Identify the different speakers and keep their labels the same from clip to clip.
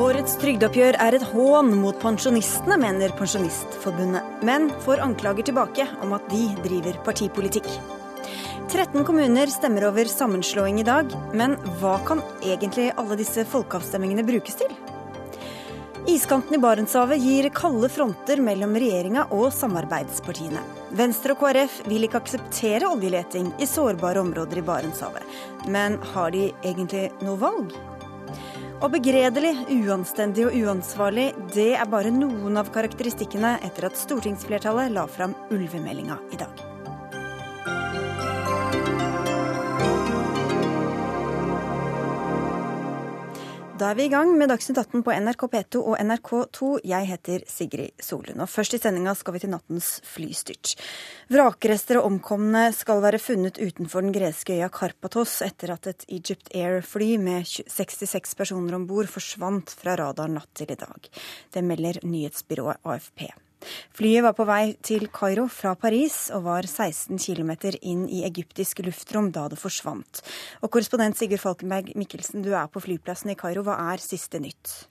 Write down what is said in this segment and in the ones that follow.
Speaker 1: Årets trygdeoppgjør er et hån mot pensjonistene, mener Pensjonistforbundet, men får anklager tilbake om at de driver partipolitikk. 13 kommuner stemmer over sammenslåing i dag, men hva kan egentlig alle disse folkeavstemningene brukes til? Iskanten i Barentshavet gir kalde fronter mellom regjeringa og samarbeidspartiene. Venstre og KrF vil ikke akseptere oljeleting i sårbare områder i Barentshavet. Men har de egentlig noe valg? Og begredelig, uanstendig og uansvarlig, det er bare noen av karakteristikkene etter at stortingsflertallet la fram ulvemeldinga i dag. Da er vi i gang med Dagsnytt 18 på NRK P2 og NRK2. Jeg heter Sigrid Solund. Og først i sendinga skal vi til nattens flystyrt. Vrakrester og omkomne skal være funnet utenfor den greske øya Karpatos etter at et Egypt Air-fly med 66 personer om bord forsvant fra radar natt til i dag. Det melder nyhetsbyrået AFP. Flyet var på vei til Kairo fra Paris og var 16 km inn i egyptisk luftrom da det forsvant. Og Korrespondent Sigurd Falkenberg Mikkelsen, du er på flyplassen i Kairo. Hva er siste nytt?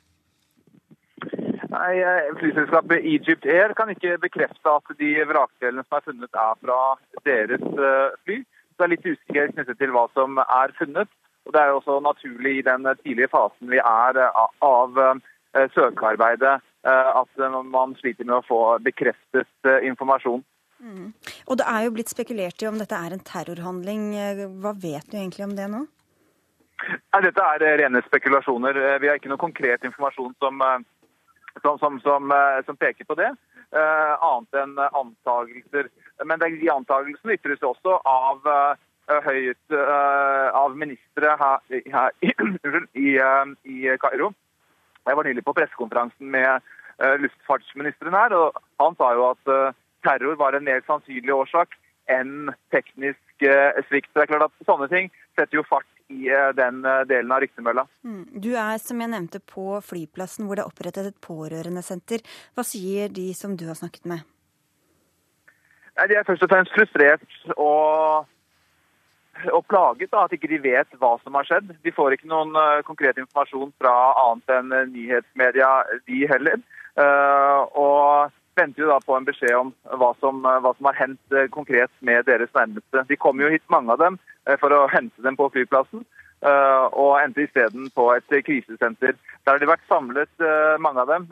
Speaker 2: Nei, eh, Flyselskapet Egypt Air kan ikke bekrefte at de vrakdelene som er funnet er fra deres eh, fly. Det er litt usikkerhet knyttet til hva som er funnet. Og Det er også naturlig i den tidlige fasen vi er eh, av søkearbeidet at man sliter med å få bekreftet eh, informasjon.
Speaker 1: Mm. Og Det er jo blitt spekulert i om dette er en terrorhandling. Eh, hva vet du egentlig om det nå?
Speaker 2: Nei, dette er rene spekulasjoner. Vi har ikke noe konkret informasjon som, som, som, som peker på det, annet enn antagelser. Men de antakelsene ytres også av, høyt, av ministre her, her i, i, i Kairo. Jeg var nylig på pressekonferansen med uh, luftfartsministeren her, og han sa jo at uh, terror var en mer sannsynlig årsak enn teknisk uh, svikt. Det er klart at Sånne ting setter jo fart i den delen av ryktemølla.
Speaker 1: Mm. Du er, som jeg nevnte, på flyplassen hvor det er opprettet et pårørendesenter. Hva sier de som du har snakket med?
Speaker 2: De er først og fremst frustrert og og plaget da, at ikke de vet hva som har skjedd. De får ikke noen uh, konkret informasjon fra annet enn uh, nyhetsmedia, de heller. Uh, og venter jo da på en beskjed om hva som, hva som har hendt konkret med deres nærmeste. De kom jo hit, mange av dem, for å hente dem på flyplassen. og endte isteden på et krisesenter. Der har de vært samlet, mange av dem,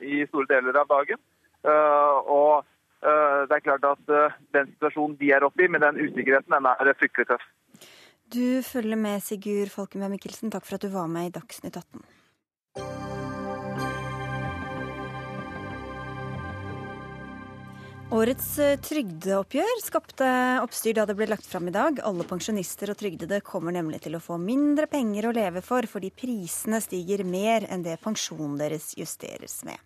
Speaker 2: i store deler av dagen. og Eh, det er klart at eh, den situasjonen de er oppe i, med den usikkerheten, den er fryktelig tøff.
Speaker 1: Du følger med, Sigurd Falkenberg Mikkelsen. Takk for at du var med i Dagsnytt 18. Årets eh, trygdeoppgjør skapte oppstyr da det ble lagt fram i dag. Alle pensjonister og trygdede kommer nemlig til å få mindre penger å leve for fordi prisene stiger mer enn det pensjonen deres justeres med.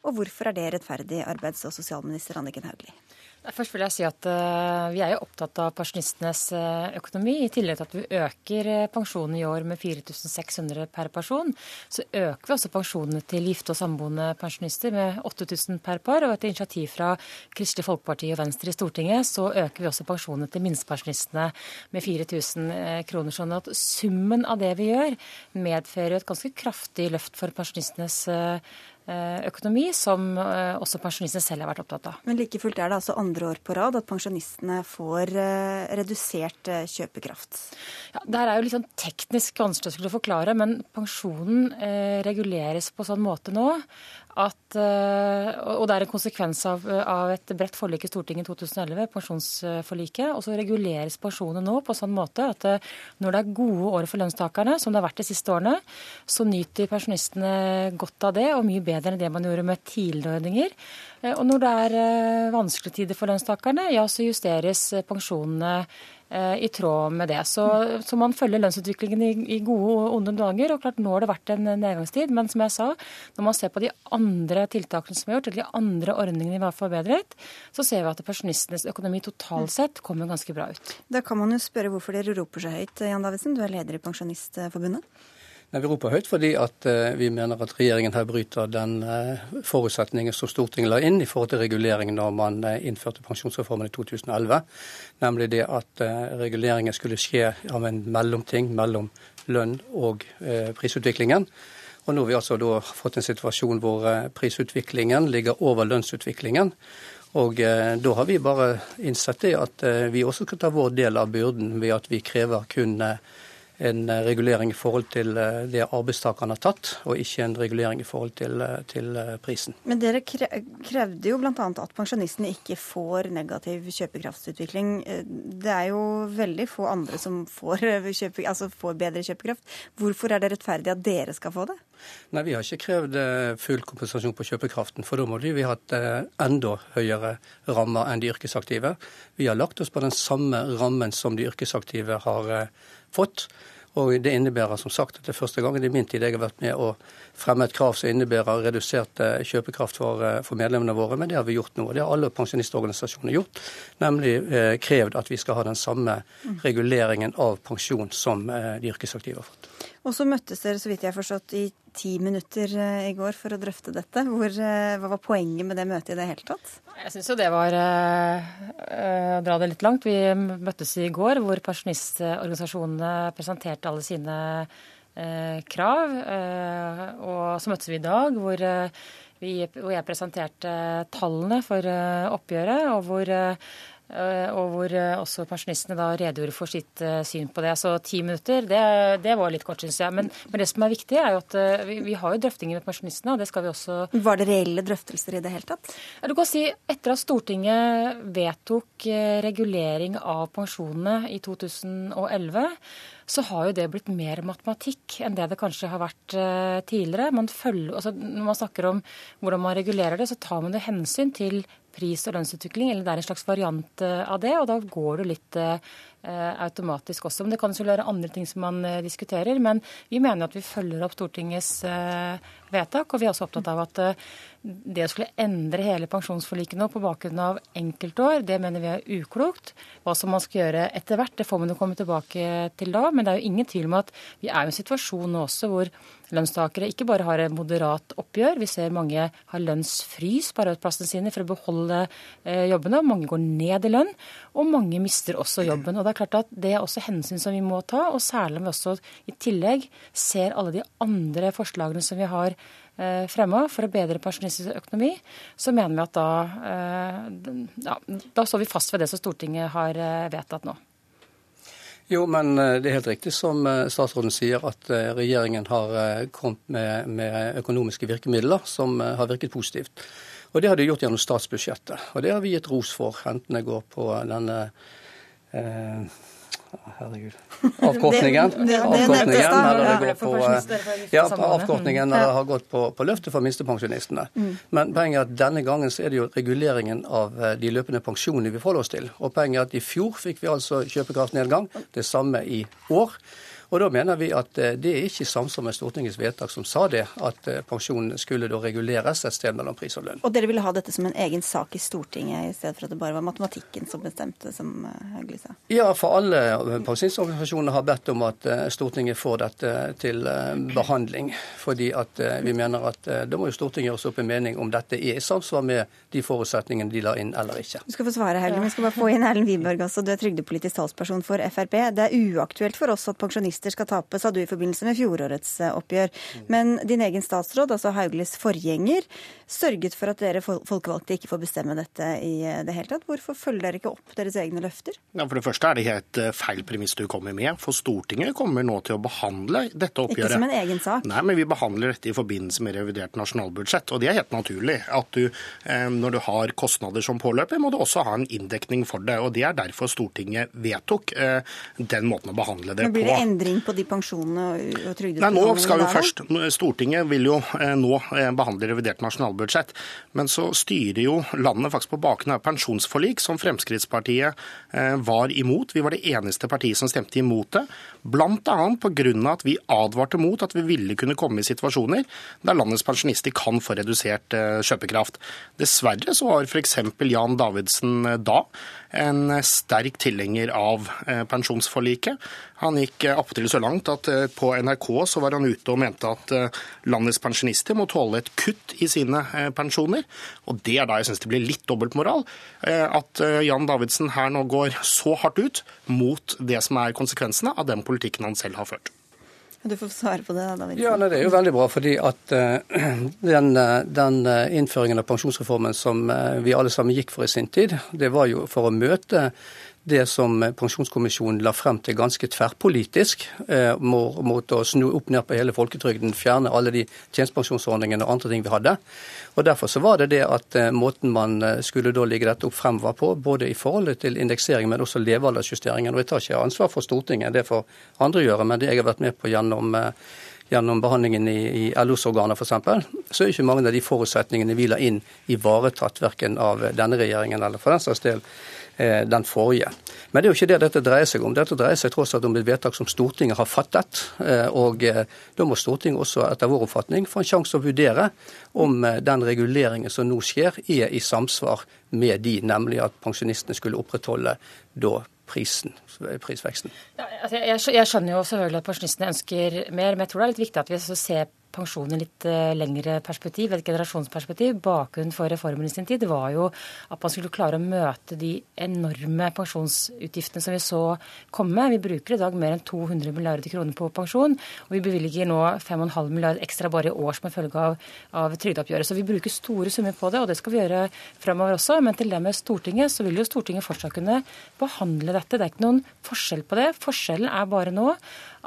Speaker 1: Og hvorfor er det rettferdig, arbeids- og sosialminister Anniken Hauglie?
Speaker 3: Først vil jeg si at uh, Vi er jo opptatt av pensjonistenes uh, økonomi. I tillegg til at vi øker uh, pensjonen i år med 4600 per person, så øker vi også pensjonene til gifte og samboende pensjonister med 8000 per par. Og etter initiativ fra Kristelig Folkeparti og Venstre i Stortinget, så øker vi også pensjonene til minstepensjonistene med 4000 kroner. Sånn at summen av det vi gjør, medfører et ganske kraftig løft for pensjonistenes økonomi økonomi, som eh, også pensjonistene selv har vært opptatt av.
Speaker 1: Men like fullt er det altså andre år på rad at pensjonistene får eh, redusert kjøpekraft?
Speaker 3: Ja, Det er jo litt sånn teknisk vanskelig å forklare, men pensjonen reguleres på sånn måte nå at, eh, og det er en konsekvens av, av et bredt forlik i Stortinget i 2011, pensjonsforliket. Og så reguleres pensjonene nå på sånn måte at eh, når det er gode år for lønnstakerne, som det har vært de siste årene, så nyter pensjonistene godt av det, og mye bedre enn det man gjorde med tidligere ordninger. Eh, og når det er vanskelige tider for lønnstakerne, ja, så justeres pensjonene i tråd med det. Så, så man følger lønnsutviklingen i, i, gode og onde dager. og klart Nå har det vært en nedgangstid, men som jeg sa, når man ser på de andre tiltakene som er gjort, eller de andre ordningene vi har forbedret, så ser vi at pensjonistenes økonomi totalt sett kommer ganske bra ut.
Speaker 1: Da kan man jo spørre hvorfor dere roper så høyt, Jan Davidsen. Du er leder i Pensjonistforbundet.
Speaker 4: Nei, Vi roper høyt fordi at uh, vi mener at regjeringen her bryter den uh, forutsetningen som Stortinget la inn i forhold til reguleringen når man uh, innførte pensjonsreformen i 2011. Nemlig det at reguleringen skulle skje av en mellomting mellom lønn og prisutviklingen. Og nå har vi altså da fått en situasjon hvor prisutviklingen ligger over lønnsutviklingen. Og da har vi bare innsett det at vi også skal ta vår del av byrden ved at vi krever kun en eh, regulering i forhold til eh, det arbeidstakerne har tatt, og ikke en regulering i forhold til, eh, til prisen.
Speaker 1: Men dere krevde jo bl.a. at pensjonistene ikke får negativ kjøpekraftsutvikling. Det er jo veldig få andre som får, kjøpe, altså får bedre kjøpekraft. Hvorfor er det rettferdig at dere skal få det?
Speaker 4: Nei, Vi har ikke krevd full kompensasjon på kjøpekraften, for da måtte vi hatt enda høyere rammer enn de yrkesaktive. Vi har lagt oss på den samme rammen som de yrkesaktive har fått. Og Det innebærer som sagt at det er første gangen i min tid jeg har vært med å fremme et krav som innebærer redusert eh, kjøpekraft for, eh, for, medlemmene våre, men det har vi gjort nå. og Det har alle pensjonistorganisasjoner gjort, nemlig eh, krevd at vi skal ha den samme reguleringen av pensjon som eh, de yrkesaktive har fått.
Speaker 1: Og så møttes dere, så vidt jeg har forstått, i ti minutter eh, i går for å drøfte dette. Hvor, eh, hva var poenget med det møtet i det hele tatt?
Speaker 3: Jeg syns jo det var eh, å dra det litt langt. Vi møttes i går hvor pensjonistorganisasjonene presenterte alle sine krav. Og så møttes vi i dag hvor, vi, hvor jeg presenterte tallene for oppgjøret, og hvor og hvor eh, også pensjonistene da redegjorde for sitt eh, syn på det. Så ti minutter, det, det var litt kort, syns jeg. Men, men, det som er viktig, er jo at vi, vi, har jo drøftinger med pensjonistene, og det skal vi også
Speaker 1: Var det reelle drøftelser i det hele tatt?
Speaker 3: Ja, du kan si Etter at Stortinget vedtok regulering av pensjonene i 2011, så har jo det blitt mer matematikk enn det det kanskje har vært tidligere. Man følger, altså når man snakker om hvordan man regulerer det, så tar man det hensyn til pris- og lønnsutvikling, eller det er en slags variant eh, av det. Og da går det litt eh, automatisk også. Men det kan selvfølgelig være andre ting som man eh, diskuterer. Men vi mener at vi følger opp Stortingets vedtak, og vi er også opptatt av at det å skulle endre hele pensjonsforliket nå på bakgrunn av enkeltår, det mener vi er uklokt. Hva som man skal gjøre etter hvert, det får man jo komme tilbake til da. Men det er jo ingen tvil om at vi er i en situasjon nå også hvor lønnstakere ikke bare har et moderat oppgjør, vi ser mange har lønnsfrys på arbeidsplassene sine for å beholde eh, jobbene. Mange går ned i lønn, og mange mister også jobben. Og Det er klart at det er også hensyn som vi må ta, og særlig om vi også i tillegg ser alle de andre forslagene som vi har Eh, fremma for å bedre pensjonisters økonomi, så mener vi at da, eh, ja, da står vi fast ved det som Stortinget har eh, vedtatt nå.
Speaker 4: Jo, men det er helt riktig som statsråden sier, at regjeringen har kommet med, med økonomiske virkemidler som har virket positivt. Og det har de gjort gjennom statsbudsjettet. Og det har vi gitt ros for, enten det går på denne eh, Herregud. Avkortningen. Avkortningen, eller det går på, ja, avkortningen når det har gått på, på løftet for minstepensjonistene. Mm. Men poenget er at denne gangen så er det jo reguleringen av eh, de løpende pensjonene vi forholder oss til. Og poenget er at i fjor fikk vi altså kjøpekraftnedgang. Det samme i år. Og Da mener vi at eh, det er ikke i samsvar med Stortingets vedtak som sa det, at eh, pensjonen skulle da reguleres et sted mellom pris og lønn.
Speaker 1: Og dere ville ha dette som en egen sak i Stortinget, i stedet for at det bare var matematikken som bestemte, som eh, Hauglie sa?
Speaker 4: Ja, for alle pensjonistorganisasjonene har bedt om at Stortinget får dette til behandling. Fordi at vi mener at da må jo Stortinget gjøre seg opp en mening om dette er i samsvar med de forutsetningene de la inn eller ikke.
Speaker 1: Du skal få svare, Hauglie, men jeg skal bare få inn Erlend Wiborg også. Du er trygdepolitisk talsperson for Frp. Det er uaktuelt for oss at pensjonister pensjonister skal tape, sa du i forbindelse med fjorårets eh, oppgjør. Men din egen statsråd, altså Hauglies forgjenger, sørget for at dere folkevalgte ikke får bestemme dette i eh, det hele tatt. Hvorfor følger dere ikke opp deres egne løfter?
Speaker 5: Ja, for det første er det helt eh, feil premiss du kommer med. For Stortinget kommer nå til å behandle dette oppgjøret.
Speaker 1: Ikke som en egen sak?
Speaker 5: Nei, men vi behandler dette i forbindelse med revidert nasjonalbudsjett. Og det er helt naturlig. At du, når du har kostnader som påløper, må du også ha en inndekning for det. Og det er derfor Stortinget vedtok den måten å behandle det på.
Speaker 1: Men blir det endring endring på de pensjonene og trygdepensjonene?
Speaker 5: Nei, nå skal jo først, Stortinget vil jo eh, nå eh, behandle revidert nasjonalbudsjett. Men så styrer jo landet faktisk på bakgrunn av pensjonsforlik som Fremskrittspartiet eh, var imot. Vi var det eneste partiet som stemte imot det. Bl.a. pga. at vi advarte mot at vi ville kunne komme i situasjoner der landets pensjonister kan få redusert kjøpekraft. Dessverre så var f.eks. Jan Davidsen da en sterk tilhenger av pensjonsforliket. Han gikk opp til så langt at eh, på NRK så var han ute og mente at eh, landets pensjonister må tåle et kutt i sine pensjoner. Og det er da jeg syns det blir litt dobbeltmoral. At Jan Davidsen her nå går så hardt ut mot det som er konsekvensene av den politikken han selv har ført.
Speaker 1: Du får svare på det, Davidsen.
Speaker 4: Ja, Det er jo veldig bra, fordi at den, den innføringen av pensjonsreformen som vi alle sammen gikk for i sin tid, det var jo for å møte det som Pensjonskommisjonen la frem til ganske tverrpolitisk, eh, mot å snu opp ned på hele folketrygden, fjerne alle de tjenestepensjonsordningene og andre ting vi hadde. Og Derfor så var det det at eh, måten man eh, skulle da ligge dette opp frem var på, både i forhold til indeksering, men også levealdersjusteringen. Og Jeg tar ikke ansvar for Stortinget, det får andre gjøre, men det jeg har vært med på gjennom gjennom behandlingen i, i LOs organer f.eks., så er ikke mange av de forutsetningene vi la inn, ivaretatt verken av denne regjeringen eller for den saks del Eh, den forrige. Men det er jo ikke det dette dreier seg om. Dette dreier seg tross alt om et vedtak som Stortinget har fattet. Eh, og eh, da må Stortinget også etter vår oppfatning få en sjanse å vurdere om den reguleringen som nå skjer, er i samsvar med de, nemlig at pensjonistene skulle opprettholde da prisen, prisveksten.
Speaker 3: Ja, altså jeg, jeg, skjønner jo selvfølgelig at pensjonistene ønsker mer, men jeg tror det er litt viktig at vi ser pensjon i litt uh, lengre perspektiv, et generasjonsperspektiv. Bakgrunnen for reformen i sin tid var jo at man skulle klare å møte de enorme pensjonsutgiftene som vi så komme. Vi bruker i dag mer enn 200 milliarder kroner på pensjon, og vi bevilger nå 5,5 milliarder ekstra bare i år som en følge av, av trygdeoppgjøret. Så vi bruker store summer på det, og det skal vi gjøre fremover også. Men til det med Stortinget, så vil jo Stortinget fortsatt kunne behandle dette. Det er ikke noen forskjell på det. Forskjellen er bare nå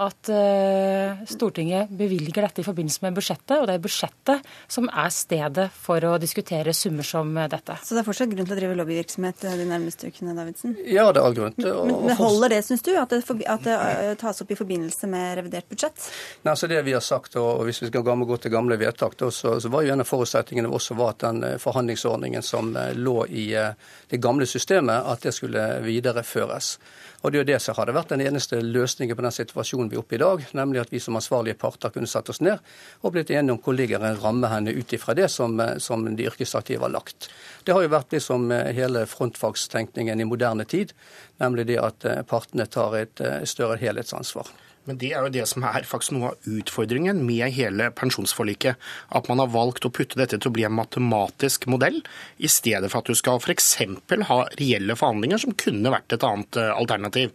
Speaker 3: at uh, Stortinget bevilger dette i forbindelse med budsjettet, og det er budsjettet som er stedet for å diskutere summer som dette.
Speaker 1: Så det er fortsatt grunn til å drive lobbyvirksomhet eh, de nærmeste ukene, Davidsen?
Speaker 4: Ja, det er all grunn til
Speaker 1: Men, men holder det, syns du, at det, at det, eh, tas opp i forbindelse med revidert budsjett?
Speaker 4: Nei, altså det vi har sagt, og hvis vi skal gå til gamle vedtak, da, så, så, var jo en av forutsetningene også var at den forhandlingsordningen som lå i det gamle systemet, at det skulle videreføres. Og Det er jo det som hadde vært den eneste løsningen på den situasjonen vi er oppe i dag, nemlig at vi som ansvarlige parter kunne satt oss ned og blitt enige om hvor ligger en ramme henne ut ifra det som, som de yrkesaktive har lagt. Det har jo vært liksom hele frontfagstenkningen i moderne tid, nemlig det at eh, partene tar et eh, større helhetsansvar.
Speaker 5: Men det er jo det som er faktisk noe av utfordringen med hele pensjonsforliket. At man har valgt å putte dette til å bli en matematisk modell, i stedet for at du skal f.eks. ha reelle forhandlinger, som kunne vært et annet eh, alternativ.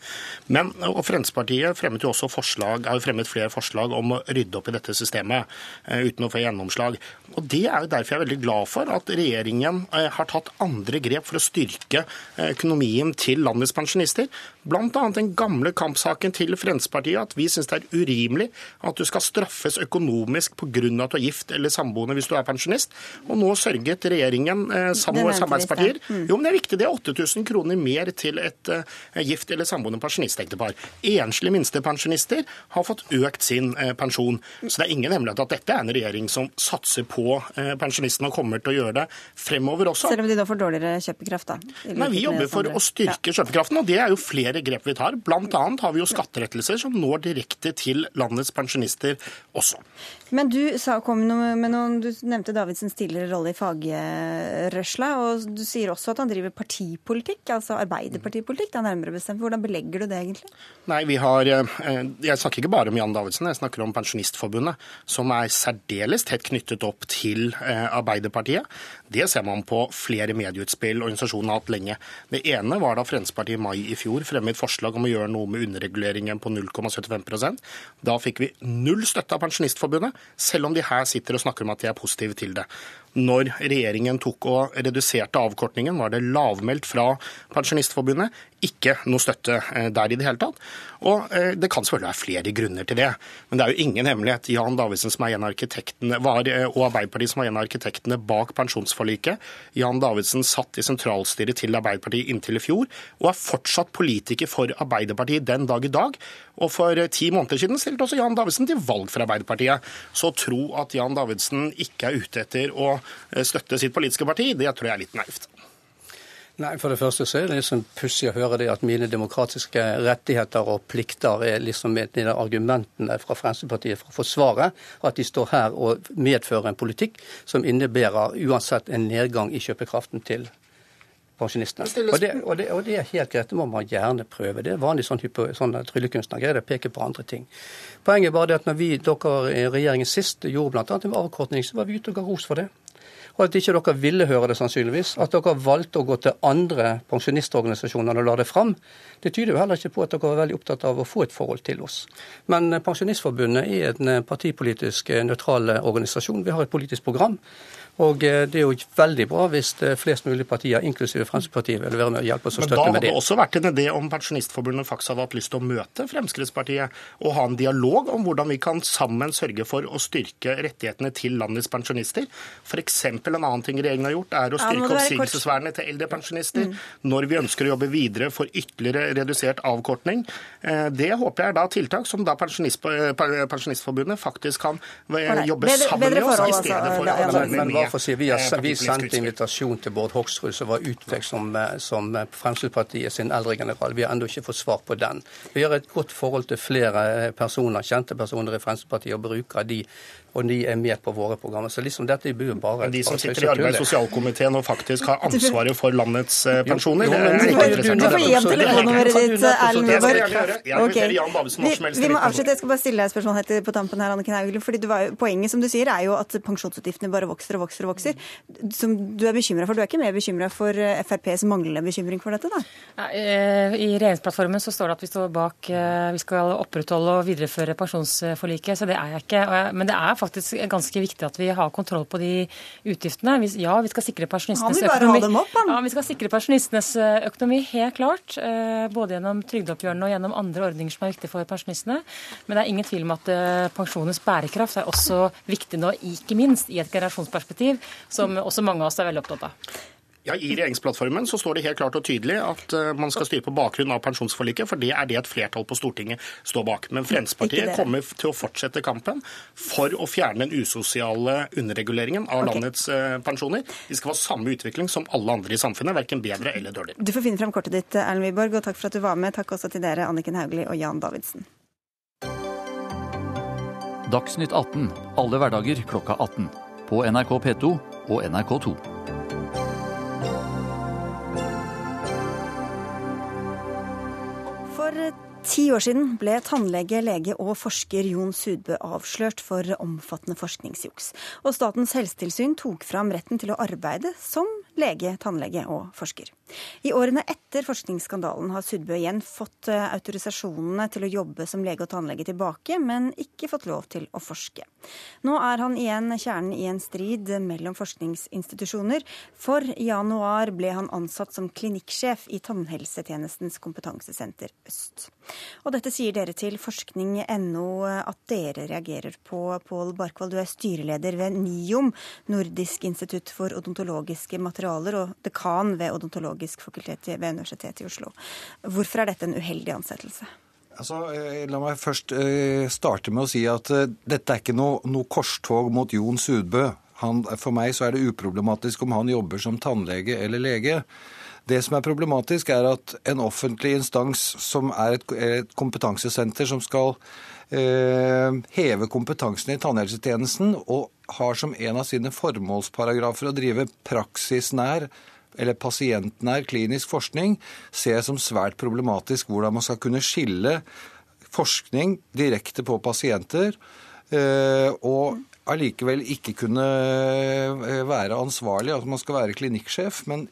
Speaker 5: Men og Fremskrittspartiet fremmet jo også forslag, har fremmet flere forslag om å rydde opp i dette systemet, eh, uten å få gjennomslag. Og Det er jo derfor jeg er veldig glad for at regjeringen eh, har tatt andre grep for å styrke økonomien til landets pensjonister. Bl.a. den gamle kampsaken til Fremskrittspartiet at vi syns det er urimelig at du skal straffes økonomisk pga. at du er gift eller samboende hvis du er pensjonist. Og nå sørget regjeringen eh, sammen med samarbeidspartier mm. Jo, men det er viktig. Det er 8000 kroner mer til et eh, gift eller samboende pensjonistektepar. Enslige minstepensjonister har fått økt sin eh, pensjon. Så det er ingen hemmelighet at dette er en regjering som satser på eh, pensjonistene og kommer til å gjøre det fremover også.
Speaker 1: Selv om de da får dårligere kjøpekraft, da?
Speaker 5: Nei, Vi jobber for å styrke ja. kjøpekraften, og det er jo flere grep vi tar. Blant annet har vi jo skatterettelser som når direkte til landets pensjonister også.
Speaker 1: Men du sa, kom med noen, du nevnte Davidsens tidligere rolle i fagrørsla, og du sier også at han driver partipolitikk, altså arbeiderpartipolitikk, da nærmere bestemt. Hvordan belegger du det egentlig?
Speaker 5: Nei, vi har, eh, Jeg snakker ikke bare om Jan Davidsen, jeg snakker om Pensjonistforbundet, som er særdeles tett knyttet opp til eh, Arbeiderpartiet. Det ser man på flere medieutspill organisasjonen har hatt lenge. Det ene var da Fremskrittspartiet i mai i fjor fremmet forslag om å gjøre noe med underreguleringen på 0,75% Da fikk vi null støtte av Pensjonistforbundet selv om de her sitter og snakker om at de er positive til det når regjeringen tok og reduserte avkortningen, var det lavmeldt fra Pensjonistforbundet. Ikke noe støtte eh, der i det hele tatt. Og eh, Det kan selvfølgelig være flere grunner til det, men det er jo ingen hemmelighet. Jan Davidsen som er en av var, eh, og Arbeiderpartiet som var en av arkitektene bak pensjonsforliket. Jan Davidsen satt i sentralstyret til Arbeiderpartiet inntil i fjor, og er fortsatt politiker for Arbeiderpartiet den dag i dag. Og For ti måneder siden stilte også Jan Davidsen til valg for Arbeiderpartiet. Så å tro at Jan Davidsen ikke er ute etter å Eh, støtte sitt politiske parti, det tror jeg er litt naivt.
Speaker 4: Nei, For det første så er det liksom pussig å høre det at mine demokratiske rettigheter og plikter er liksom et de argumentene fra Fremskrittspartiet for å forsvare at de står her og medfører en politikk som innebærer uansett en nedgang i kjøpekraften til pensjonistene. Og det, og, det, og det, er helt greit, det må man gjerne prøve. Det er vanlig sånn, hypo, sånn tryllekunstnergreie, å peke på andre ting. Poenget er bare det at når vi, dere i regjeringen sist gjorde bl.a. en avkortning, så var vi ute og ga ros for det og at ikke dere ville høre det, sannsynligvis. At dere valgte å gå til andre pensjonistorganisasjoner og la det fram. Det tyder jo heller ikke på at dere var veldig opptatt av å få et forhold til oss. Men Pensjonistforbundet er en partipolitisk nøytral organisasjon. Vi har et politisk program. Og eh, det er jo veldig bra hvis eh, flest mulig partier, inklusive Fremskrittspartiet, vil være med og hjelpe oss å støtte med det.
Speaker 5: Men da hadde det også vært en idé om Pensjonistforbundet faktisk hadde hatt lyst til å møte Fremskrittspartiet og ha en dialog om hvordan vi kan sammen sørge for å styrke rettighetene til landets pensjonister. F.eks. en annen ting regjeringen har gjort, er å styrke ja, oppsigelsesvernet til eldre pensjonister. Mm. Når vi ønsker å jobbe videre for ytterligere redusert avkortning. Eh, det håper jeg er da tiltak som da Pensjonistforbundet faktisk kan jobbe sammen med oss, i stedet for å
Speaker 4: ha bare for å si, Vi har vi sendte invitasjon til Bård Hoksrud, som var utpekt som, eh, som Fremskrittspartiet sin eldregeneral. Vi har ennå ikke fått svar på den. Vi har et godt forhold til flere eh, personer, kjente personer i Fremskrittspartiet, og bruker de og de er med på våre programmer. Så liksom dette blir jo bare
Speaker 5: De som sitter i arbeids- og sosialkomiteen og faktisk har ansvaret for landets eh, pensjoner, det er ikke interessant.
Speaker 1: Du får gi igjen telefonnummeret ditt, Erlend Wiborg. Vi må avslutte. Jeg skal bare stille deg et spørsmål helt på tampen her, Anniken Hauglie. fordi Poenget som du sier, er jo at pensjonsutgiftene bare vokser og vokser og vokser. Som du er bekymra for. Du er ikke mer bekymra for eh, FrPs manglende bekymring for dette, da?
Speaker 3: Eh, I regjeringsplattformen så står det at vi står bak Vi skal opprettholde og videreføre pensjonsforliket, så det er jeg ikke. Men det er faktisk ganske viktig at vi har kontroll på de utgiftene. Ja, vi skal sikre pensjonistenes økonomi. Opp, ja, vi skal sikre pensjonistenes økonomi, helt klart. Eh, både gjennom trygdeoppgjørene og gjennom andre ordninger som er viktige for pensjonistene. Men det er ingen tvil om at eh, pensjonens bærekraft er også viktig nå, ikke minst i et generasjonsperspektiv, som også mange av oss er veldig opptatt av.
Speaker 5: Ja, I regjeringsplattformen så står det helt klart og tydelig at uh, man skal styre på bakgrunn av pensjonsforliket, for det er det et flertall på Stortinget står bak. Men Fremskrittspartiet kommer til å fortsette kampen for å fjerne den usosiale underreguleringen av okay. landets uh, pensjoner. De skal ha samme utvikling som alle andre i samfunnet, verken bedre eller dårligere.
Speaker 1: Du får finne frem kortet ditt, Erlend Wiborg, og takk for at du var med. Takk også til dere, Anniken Hauglie og Jan Davidsen.
Speaker 6: Dagsnytt 18 alle hverdager klokka 18. På NRK P2 og NRK2.
Speaker 1: Ti år siden ble tannlege, lege og forsker Jon Sudbø avslørt for omfattende forskningsjuks. Og Statens helsetilsyn tok fram retten til å arbeide som lege, tannlege og forsker. I årene etter forskningsskandalen har Sudbø igjen fått eh, autorisasjonene til å jobbe som lege og tannlege tilbake, men ikke fått lov til å forske. Nå er han igjen kjernen i en strid mellom forskningsinstitusjoner, for i januar ble han ansatt som klinikksjef i Tannhelsetjenestens kompetansesenter Øst. Og dette sier dere til forskning.no at dere reagerer på. Pål Barkvold, du er styreleder ved NIOM, Nordisk institutt for odontologiske materialer, og dekan ved odontologisk fakultet ved Universitetet i Oslo. Hvorfor er dette en uheldig ansettelse?
Speaker 7: Altså, eh, la meg først eh, starte med å si at eh, dette er ikke noe, noe korstog mot Jon Sudbø. Han, for meg så er det uproblematisk om han jobber som tannlege eller lege. Det som er problematisk, er at en offentlig instans som er et, et kompetansesenter som skal eh, heve kompetansen i tannhelsetjenesten, og har som en av sine formålsparagrafer å drive praksisnær eller pasientnær klinisk forskning, ser jeg som svært problematisk hvordan man skal kunne skille forskning direkte på pasienter eh, og allikevel ikke kunne eh, være ansvarlig. Altså man skal være klinikksjef, men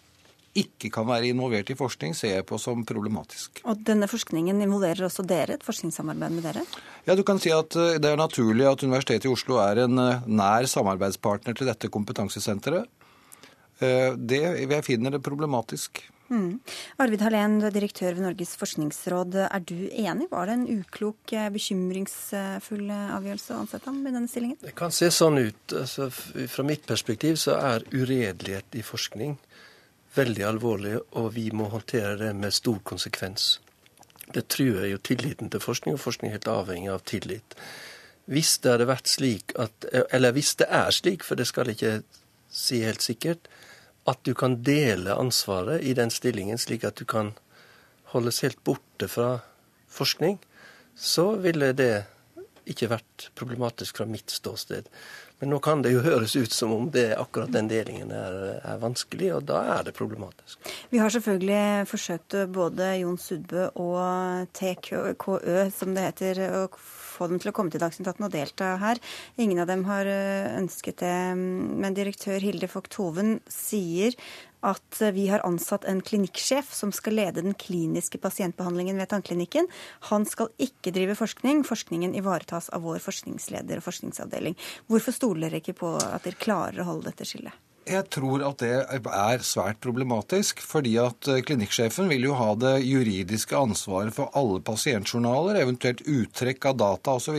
Speaker 7: ikke kan være involvert i forskning, ser jeg på som problematisk.
Speaker 1: Og denne forskningen involverer også dere, et forskningssamarbeid med dere?
Speaker 7: Ja, du kan si at eh, det er naturlig at Universitetet i Oslo er en nær samarbeidspartner til dette kompetansesenteret. Eh, det, jeg finner det problematisk.
Speaker 1: Mm. Arvid Hallén, du er direktør ved Norges forskningsråd. Er du enig? Var det en uklok, bekymringsfull avgjørelse å ansette ham i denne stillingen?
Speaker 8: Det kan se sånn ut. Altså, fra mitt perspektiv så er uredelighet i forskning veldig alvorlig, og vi må håndtere det med stor konsekvens. Det truer jo tilliten til forskning, og forskning er helt avhengig av tillit. Hvis det hadde vært slik at, eller hvis det er slik, for det skal ikke si helt sikkert, at du kan dele ansvaret i den stillingen, slik at du kan holdes helt borte fra forskning, så ville det ikke vært problematisk fra mitt ståsted. Men nå kan det jo høres ut som om det, akkurat den delingen er, er, vanskelig, og da er det problematisk.
Speaker 1: Vi har selvfølgelig forsøkt både Jon Sudbø og TKØ, som det heter, å få dem til å komme til Dagsnytt 18 og delta her. Ingen av dem har ønsket det. Men direktør Hilde Vogt Hoven sier at vi har ansatt en klinikksjef som skal lede den kliniske pasientbehandlingen ved tannklinikken. Han skal ikke drive forskning. Forskningen ivaretas av vår forskningsleder og forskningsavdeling. Hvorfor stoler dere ikke på at dere klarer å holde dette skillet?
Speaker 7: Jeg tror at det er svært problematisk, fordi at eh, klinikksjefen vil jo ha det juridiske ansvaret for alle pasientjournaler, eventuelt uttrekk av data osv.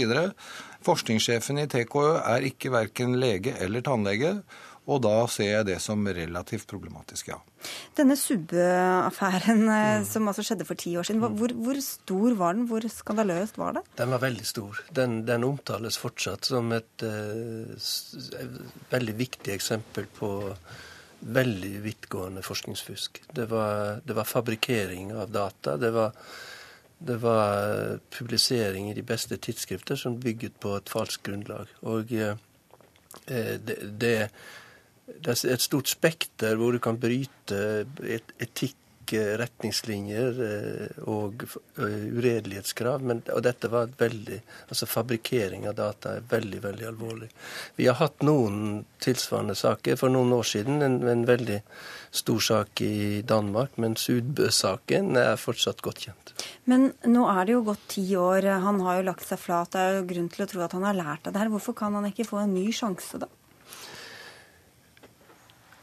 Speaker 7: Forskningssjefen i TKØ er ikke verken lege eller tannlege. Og da ser jeg det som relativt problematisk, ja.
Speaker 1: Denne Subbe-affæren eh, mm. som altså skjedde for ti år siden, hvor, hvor, stor var den? Hvor skandaløst var det?
Speaker 8: Den var veldig stor. Den, den omtales fortsatt som et uh, veldig viktig eksempel på veldig vidtgående forskningsfusk. Det var, det var fabrikkering av data. Det var, det var, publisering i de beste tidsskrifter som bygget på et falskt grunnlag. Og uh, det, det det er et stort spekter hvor du kan bryte etikk, retningslinjer eh, og eh, uredelighetskrav. Men, og dette var et veldig Altså fabrikkering av data er veldig, veldig alvorlig. Vi har hatt noen tilsvarende saker. For noen år siden en, en veldig stor sak i Danmark, men Sudbø-saken er fortsatt godt kjent.
Speaker 1: Men nå er det jo gått ti år. Han har jo lagt seg flat. Det er jo grunn til å tro at han har lært av det her. Hvorfor kan han ikke få en ny sjanse, da?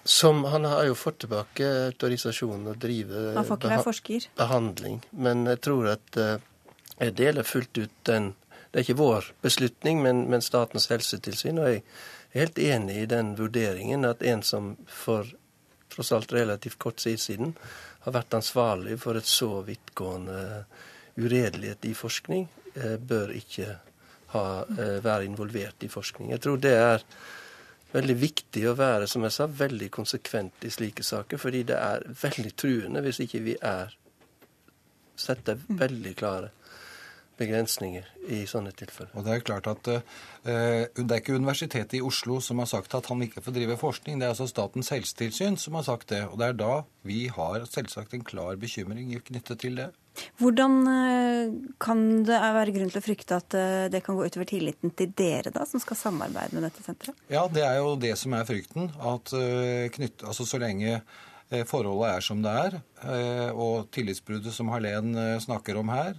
Speaker 8: Som, han har jo fått tilbake autorisasjonen å drive
Speaker 1: han får ikke være forsker.
Speaker 8: behandling. Men jeg tror at uh, jeg deler fullt ut den Det er ikke vår beslutning, men, men Statens helsetilsyn. Og jeg er helt enig i den vurderingen at en som for tross alt relativt kort tid siden har vært ansvarlig for et så vidtgående uredelighet i forskning, uh, bør ikke ha, være involvert i forskning. Jeg tror det er veldig viktig å være som jeg sa, veldig konsekvent i slike saker. Fordi det er veldig truende hvis ikke vi er setter mm. veldig klare begrensninger i sånne tilfeller.
Speaker 7: Og Det er klart at uh, det er ikke Universitetet i Oslo som har sagt at han ikke får drive forskning, det er altså Statens helsetilsyn som har sagt det. Og det er da vi har selvsagt en klar bekymring knyttet til det.
Speaker 1: Hvordan eh, kan det være grunn til å frykte at eh, det kan gå utover tilliten til dere, da, som skal samarbeide med dette senteret?
Speaker 7: Ja, det er jo det som er frykten. At knytt, altså så lenge forholdet er som det er, og tillitsbruddet som Hallén snakker om her,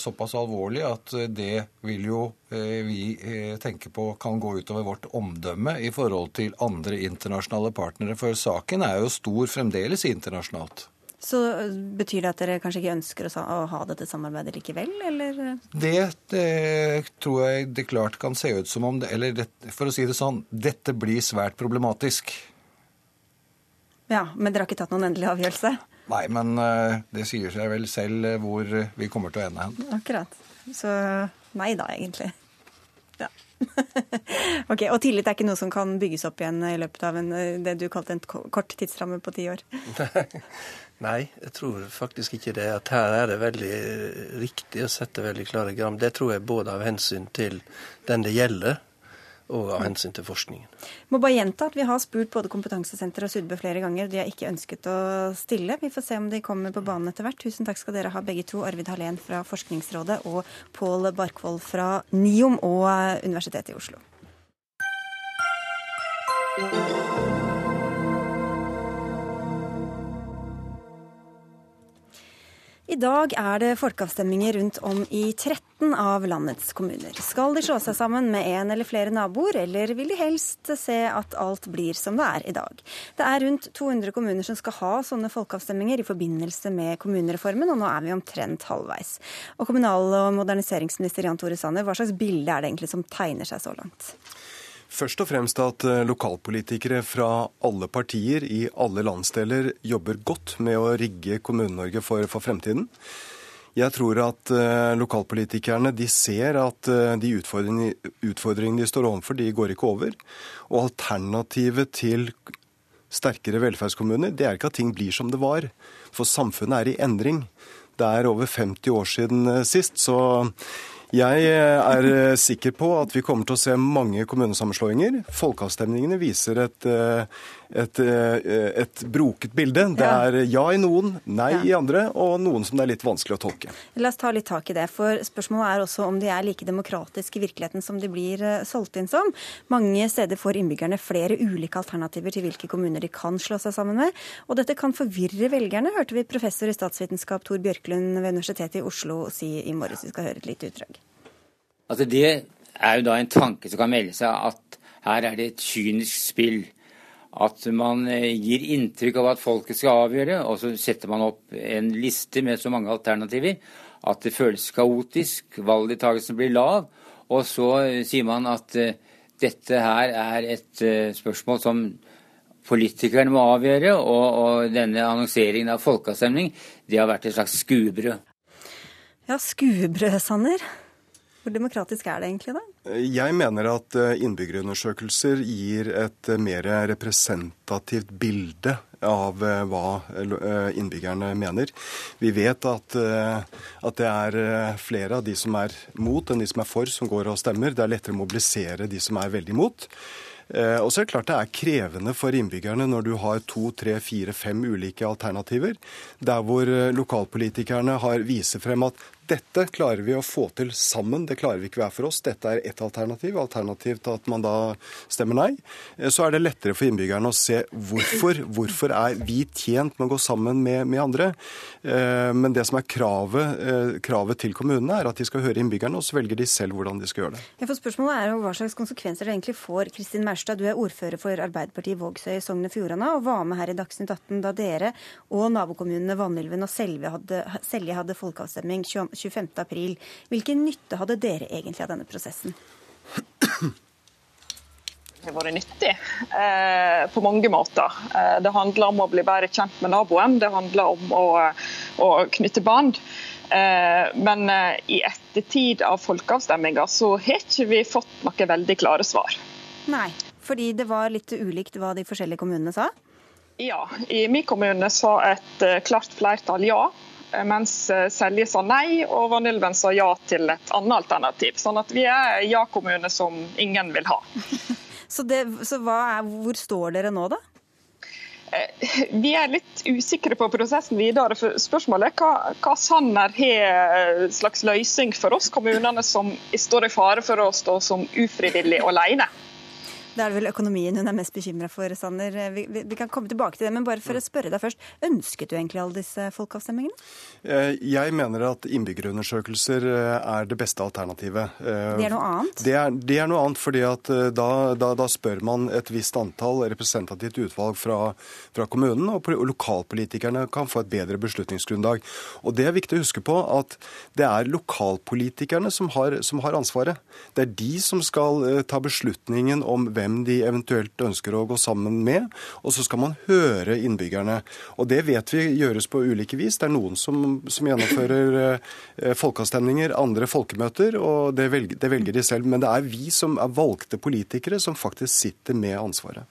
Speaker 7: såpass alvorlig at det vil jo vi tenke på kan gå utover vårt omdømme i forhold til andre internasjonale partnere. For saken er jo stor fremdeles internasjonalt.
Speaker 1: Så eh, Betyr det at dere kanskje ikke ønsker å ha dette samarbeidet likevel, eller?
Speaker 7: Det, det, tror jeg det klart kan se ut som om det Eller det, for å si det sånn, dette blir svært problematisk.
Speaker 1: Ja, Men dere har ikke tatt noen endelig avgjørelse?
Speaker 7: Nei, men uh, det sier seg vel selv hvor vi kommer til å ende hen.
Speaker 1: Akkurat. Så nei da, egentlig. Ja. ok, Og tillit er ikke noe som kan bygges opp igjen i løpet av en, det du kalte en kort tidsramme på ti år?
Speaker 8: Nei, jeg tror faktisk ikke det. At her er det veldig riktig å sette veldig klare gram. Det tror jeg både av hensyn til den det gjelder, og av hensyn til forskningen.
Speaker 1: Må bare gjenta at Vi har spurt både Kompetansesenteret og Sudbø flere ganger. De har ikke ønsket å stille. Vi får se om de kommer på banen etter hvert. Tusen takk skal dere ha begge to. Arvid Hallén fra Forskningsrådet og Pål Barkvold fra NIOM og Universitetet i Oslo. I dag er det folkeavstemninger rundt om i 13 av landets kommuner. Skal de slå seg sammen med en eller flere naboer, eller vil de helst se at alt blir som det er i dag? Det er rundt 200 kommuner som skal ha sånne folkeavstemninger i forbindelse med kommunereformen, og nå er vi omtrent halvveis. Og kommunal- og moderniseringsminister Jan Tore Sanner, hva slags bilde er det egentlig som tegner seg så langt?
Speaker 9: Først og fremst at eh, lokalpolitikere fra alle partier i alle landsdeler jobber godt med å rigge Kommune-Norge for, for, fremtiden. Jeg tror at uh, lokalpolitikerne de ser at uh, de utfordringene, de står overfor, de går ikke over. Og alternativet til sterkere velferdskommuner, det er ikke at ting blir som det var. For samfunnet er i endring. Det er over 50 år siden sist. så Jeg er eh, sikker på at vi kommer til å se mange kommunesammenslåinger. Folkeavstemningene viser et, eh, et, eh, et broket bilde. Det er ja i noen, nei i andre, og noen som det er litt vanskelig å tolke.
Speaker 1: La oss ta litt tak i det, for spørsmålet er også om de er like demokratiske i virkeligheten som de blir solgt inn som. Mange steder får innbyggerne flere ulike alternativer til hvilke kommuner de kan slå seg sammen med, og dette kan forvirre velgerne, hørte vi professor i statsvitenskap Tor Bjørklund ved Universitetet i Oslo si i morges. Vi skal høre et lite utdrag.
Speaker 10: Altså Det er jo da en tanke som kan melde seg at her er det et kynisk spill. At man eh, gir inntrykk av at folket skal avgjøre, og så setter man opp en liste med så mange alternativer at det føles kaotisk, valgdeltakelsen blir lav, og så eh, sier man at uh, dette her er et spørsmål som politikerne må avgjøre, og, og denne annonseringen av folkeavstemning, det har vært et slags skuebrød.
Speaker 1: Ja, skuebrød, Sanner. Hvor demokratisk er det egentlig, da?
Speaker 9: Jeg mener at eh, innbyggerundersøkelser gir et eh, mer representativt bilde av eh, hva innbyggerne mener. Vi vet at, at, det er flere av de som er mot enn de som er for, som går og stemmer. Det er lettere å mobilisere de som er veldig mot. Og så er det klart det er krevende for innbyggerne når du har to, tre, fire, fem ulike alternativer. Der hvor lokalpolitikerne har viser frem at dette klarer vi å få til sammen, det klarer vi ikke hver for oss. Dette er ett alternativ. Alternativ til at man da stemmer nei. Eh, så er det lettere for innbyggerne å se hvorfor. Hvorfor er vi tjent med å gå sammen med, med andre? Eh, men det som er kravet, eh, kravet, til kommunene, er at de skal høre innbyggerne, og så velger de selv hvordan de skal gjøre det.
Speaker 1: Jeg får spørsmålet er Hva slags konsekvenser det egentlig får. Kristin Maurstad, du er ordfører for Arbeiderpartiet i Vågsøy i Sogn og Fjordane, og var med her i Dagsnytt 18 da dere og nabokommunene Vanylven og Selje hadde, Selje hadde folkeavstemning 25.4. Hvilken nytte hadde dere egentlig av denne prosessen?
Speaker 11: Det har vært nyttig eh, på mange måter. Eh, det handler om å bli bedre kjent med naboen. Det handler om å, å knytte bånd. Eh, men eh, i ettertid av folkeavstemminga så har ikke vi fått noen veldig klare svar.
Speaker 1: Nei, fordi det var litt ulikt hva de forskjellige kommunene sa?
Speaker 11: Ja, i min kommune sa et eh, klart flertall ja. Eh, mens eh, Selje sa nei, og Vanylven sa ja til et annet alternativ. Sånn at vi er ja-kommune som ingen vil ha.
Speaker 1: så, det, så er, hvor står dere nå, da?
Speaker 11: Eh, vi er litt usikre på prosessen videre. for Spørsmålet er hva, hva Sanner har slags løsning for oss kommunene som står i fare for å stå som ufrivillig alene.
Speaker 1: Det er vel økonomien hun er mest bekymra for, Sanner. Vi, vi, vi, kan komme tilbake til det, men bare for å spørre deg først. Ønsket du egentlig alle disse folkeavstemningene?
Speaker 9: Eh, jeg mener at innbyggerundersøkelser eh, er det beste alternativet.
Speaker 1: Eh, det er noe annet?
Speaker 9: Det er, det er noe annet, fordi at da, da, da, spør man et visst antall representativt utvalg fra, fra kommunen, og lokalpolitikerne kan få et bedre beslutningsgrunnlag. Og Det er viktig å huske på at det er lokalpolitikerne som har, som har ansvaret. Det er de som skal ta beslutningen om hvem hvem de eventuelt ønsker å gå sammen med. Og så skal man høre innbyggerne. Og det vet vi gjøres på ulike vis. Det er noen som, som gjennomfører eh, folkeavstemninger, andre folkemøter, og det velger, det velger de selv. Men det er vi som er valgte politikere som faktisk sitter med ansvaret.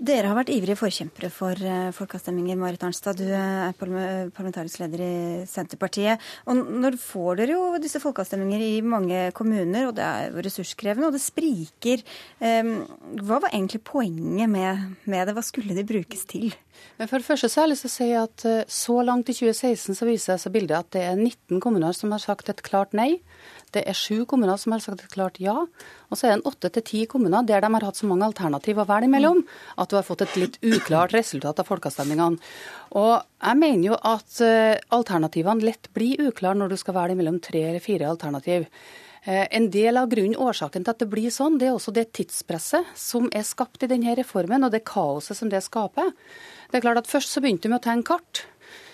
Speaker 1: Dere har vært ivrige forkjempere for uh, folkeavstemninger. Marit Arnstad, du er parlamentarisk leder i Senterpartiet. Og når får dere jo disse folkeavstemninger i mange kommuner, og det er jo ressurskrevende, og det spriker. Hva var egentlig poenget med, med, det? Hva skulle de brukes til?
Speaker 12: Men for det første så har jeg lyst til å si at så langt i 2016 så viser det bildet at det er 19 kommuner som har sagt et klart nei. Det er sju kommuner som har sagt et klart ja. Og så er det åtte til ti kommuner der de har hatt så mange alternativ å velge imellom at du har fått et litt uklart resultat av folkeavstemningene. Og jeg mener jo at eh, alternativene lett blir uklare når du skal velge mellom tre eller fire alternativ. Eh, en del av grunnen, årsaken til at det blir sånn, det er også det tidspresset som er skapt i denne reformen, og det kaoset som det skaper. Det er klart at Først så begynte vi å tegne kart.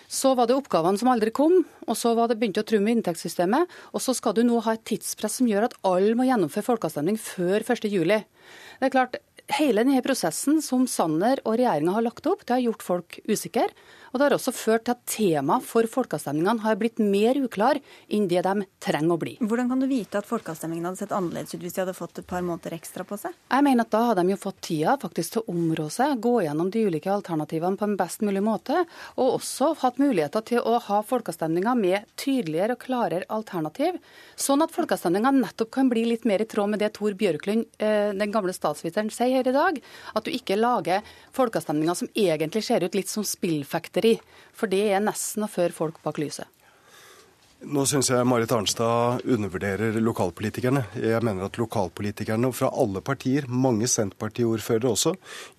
Speaker 12: Så var det oppgavene som aldri kom, og så var det begynte å trumme inntektssystemet. Og så skal du nå ha et tidspress som gjør at alle må gjennomføre folkeavstemning før 1.7. Det er klart, Hele denne prosessen som Sanner og regjeringa har lagt opp, det har gjort folk usikre. Og det har også ført til at temaet for folkeavstemningene har blitt mer uklar enn det de trenger å bli.
Speaker 1: Hvordan kan du vite at folkeavstemningen hadde sett annerledes ut hvis de hadde fått et par måneder ekstra på seg?
Speaker 12: Jeg mener at da hadde de jo fått tida faktisk til å områ seg, gå gjennom de ulike alternativene på en best mulig måte, og også hatt muligheter til å ha folkeavstemninger med tydeligere og klarere alternativ, sånn at folkeavstemninga nettopp kan bli litt mer i tråd med det Tor Bjørklund, eh, den gamle statsviteren, sier her i dag. At du ikke lager folkeavstemninger som egentlig ser ut litt som spillfekteri. For det er nesten å føre folk bak lyset.
Speaker 9: Nå syns jeg Marit Arnstad undervurderer lokalpolitikerne. Jeg mener at lokalpolitikerne fra alle partier, mange Senterparti-ordførere også,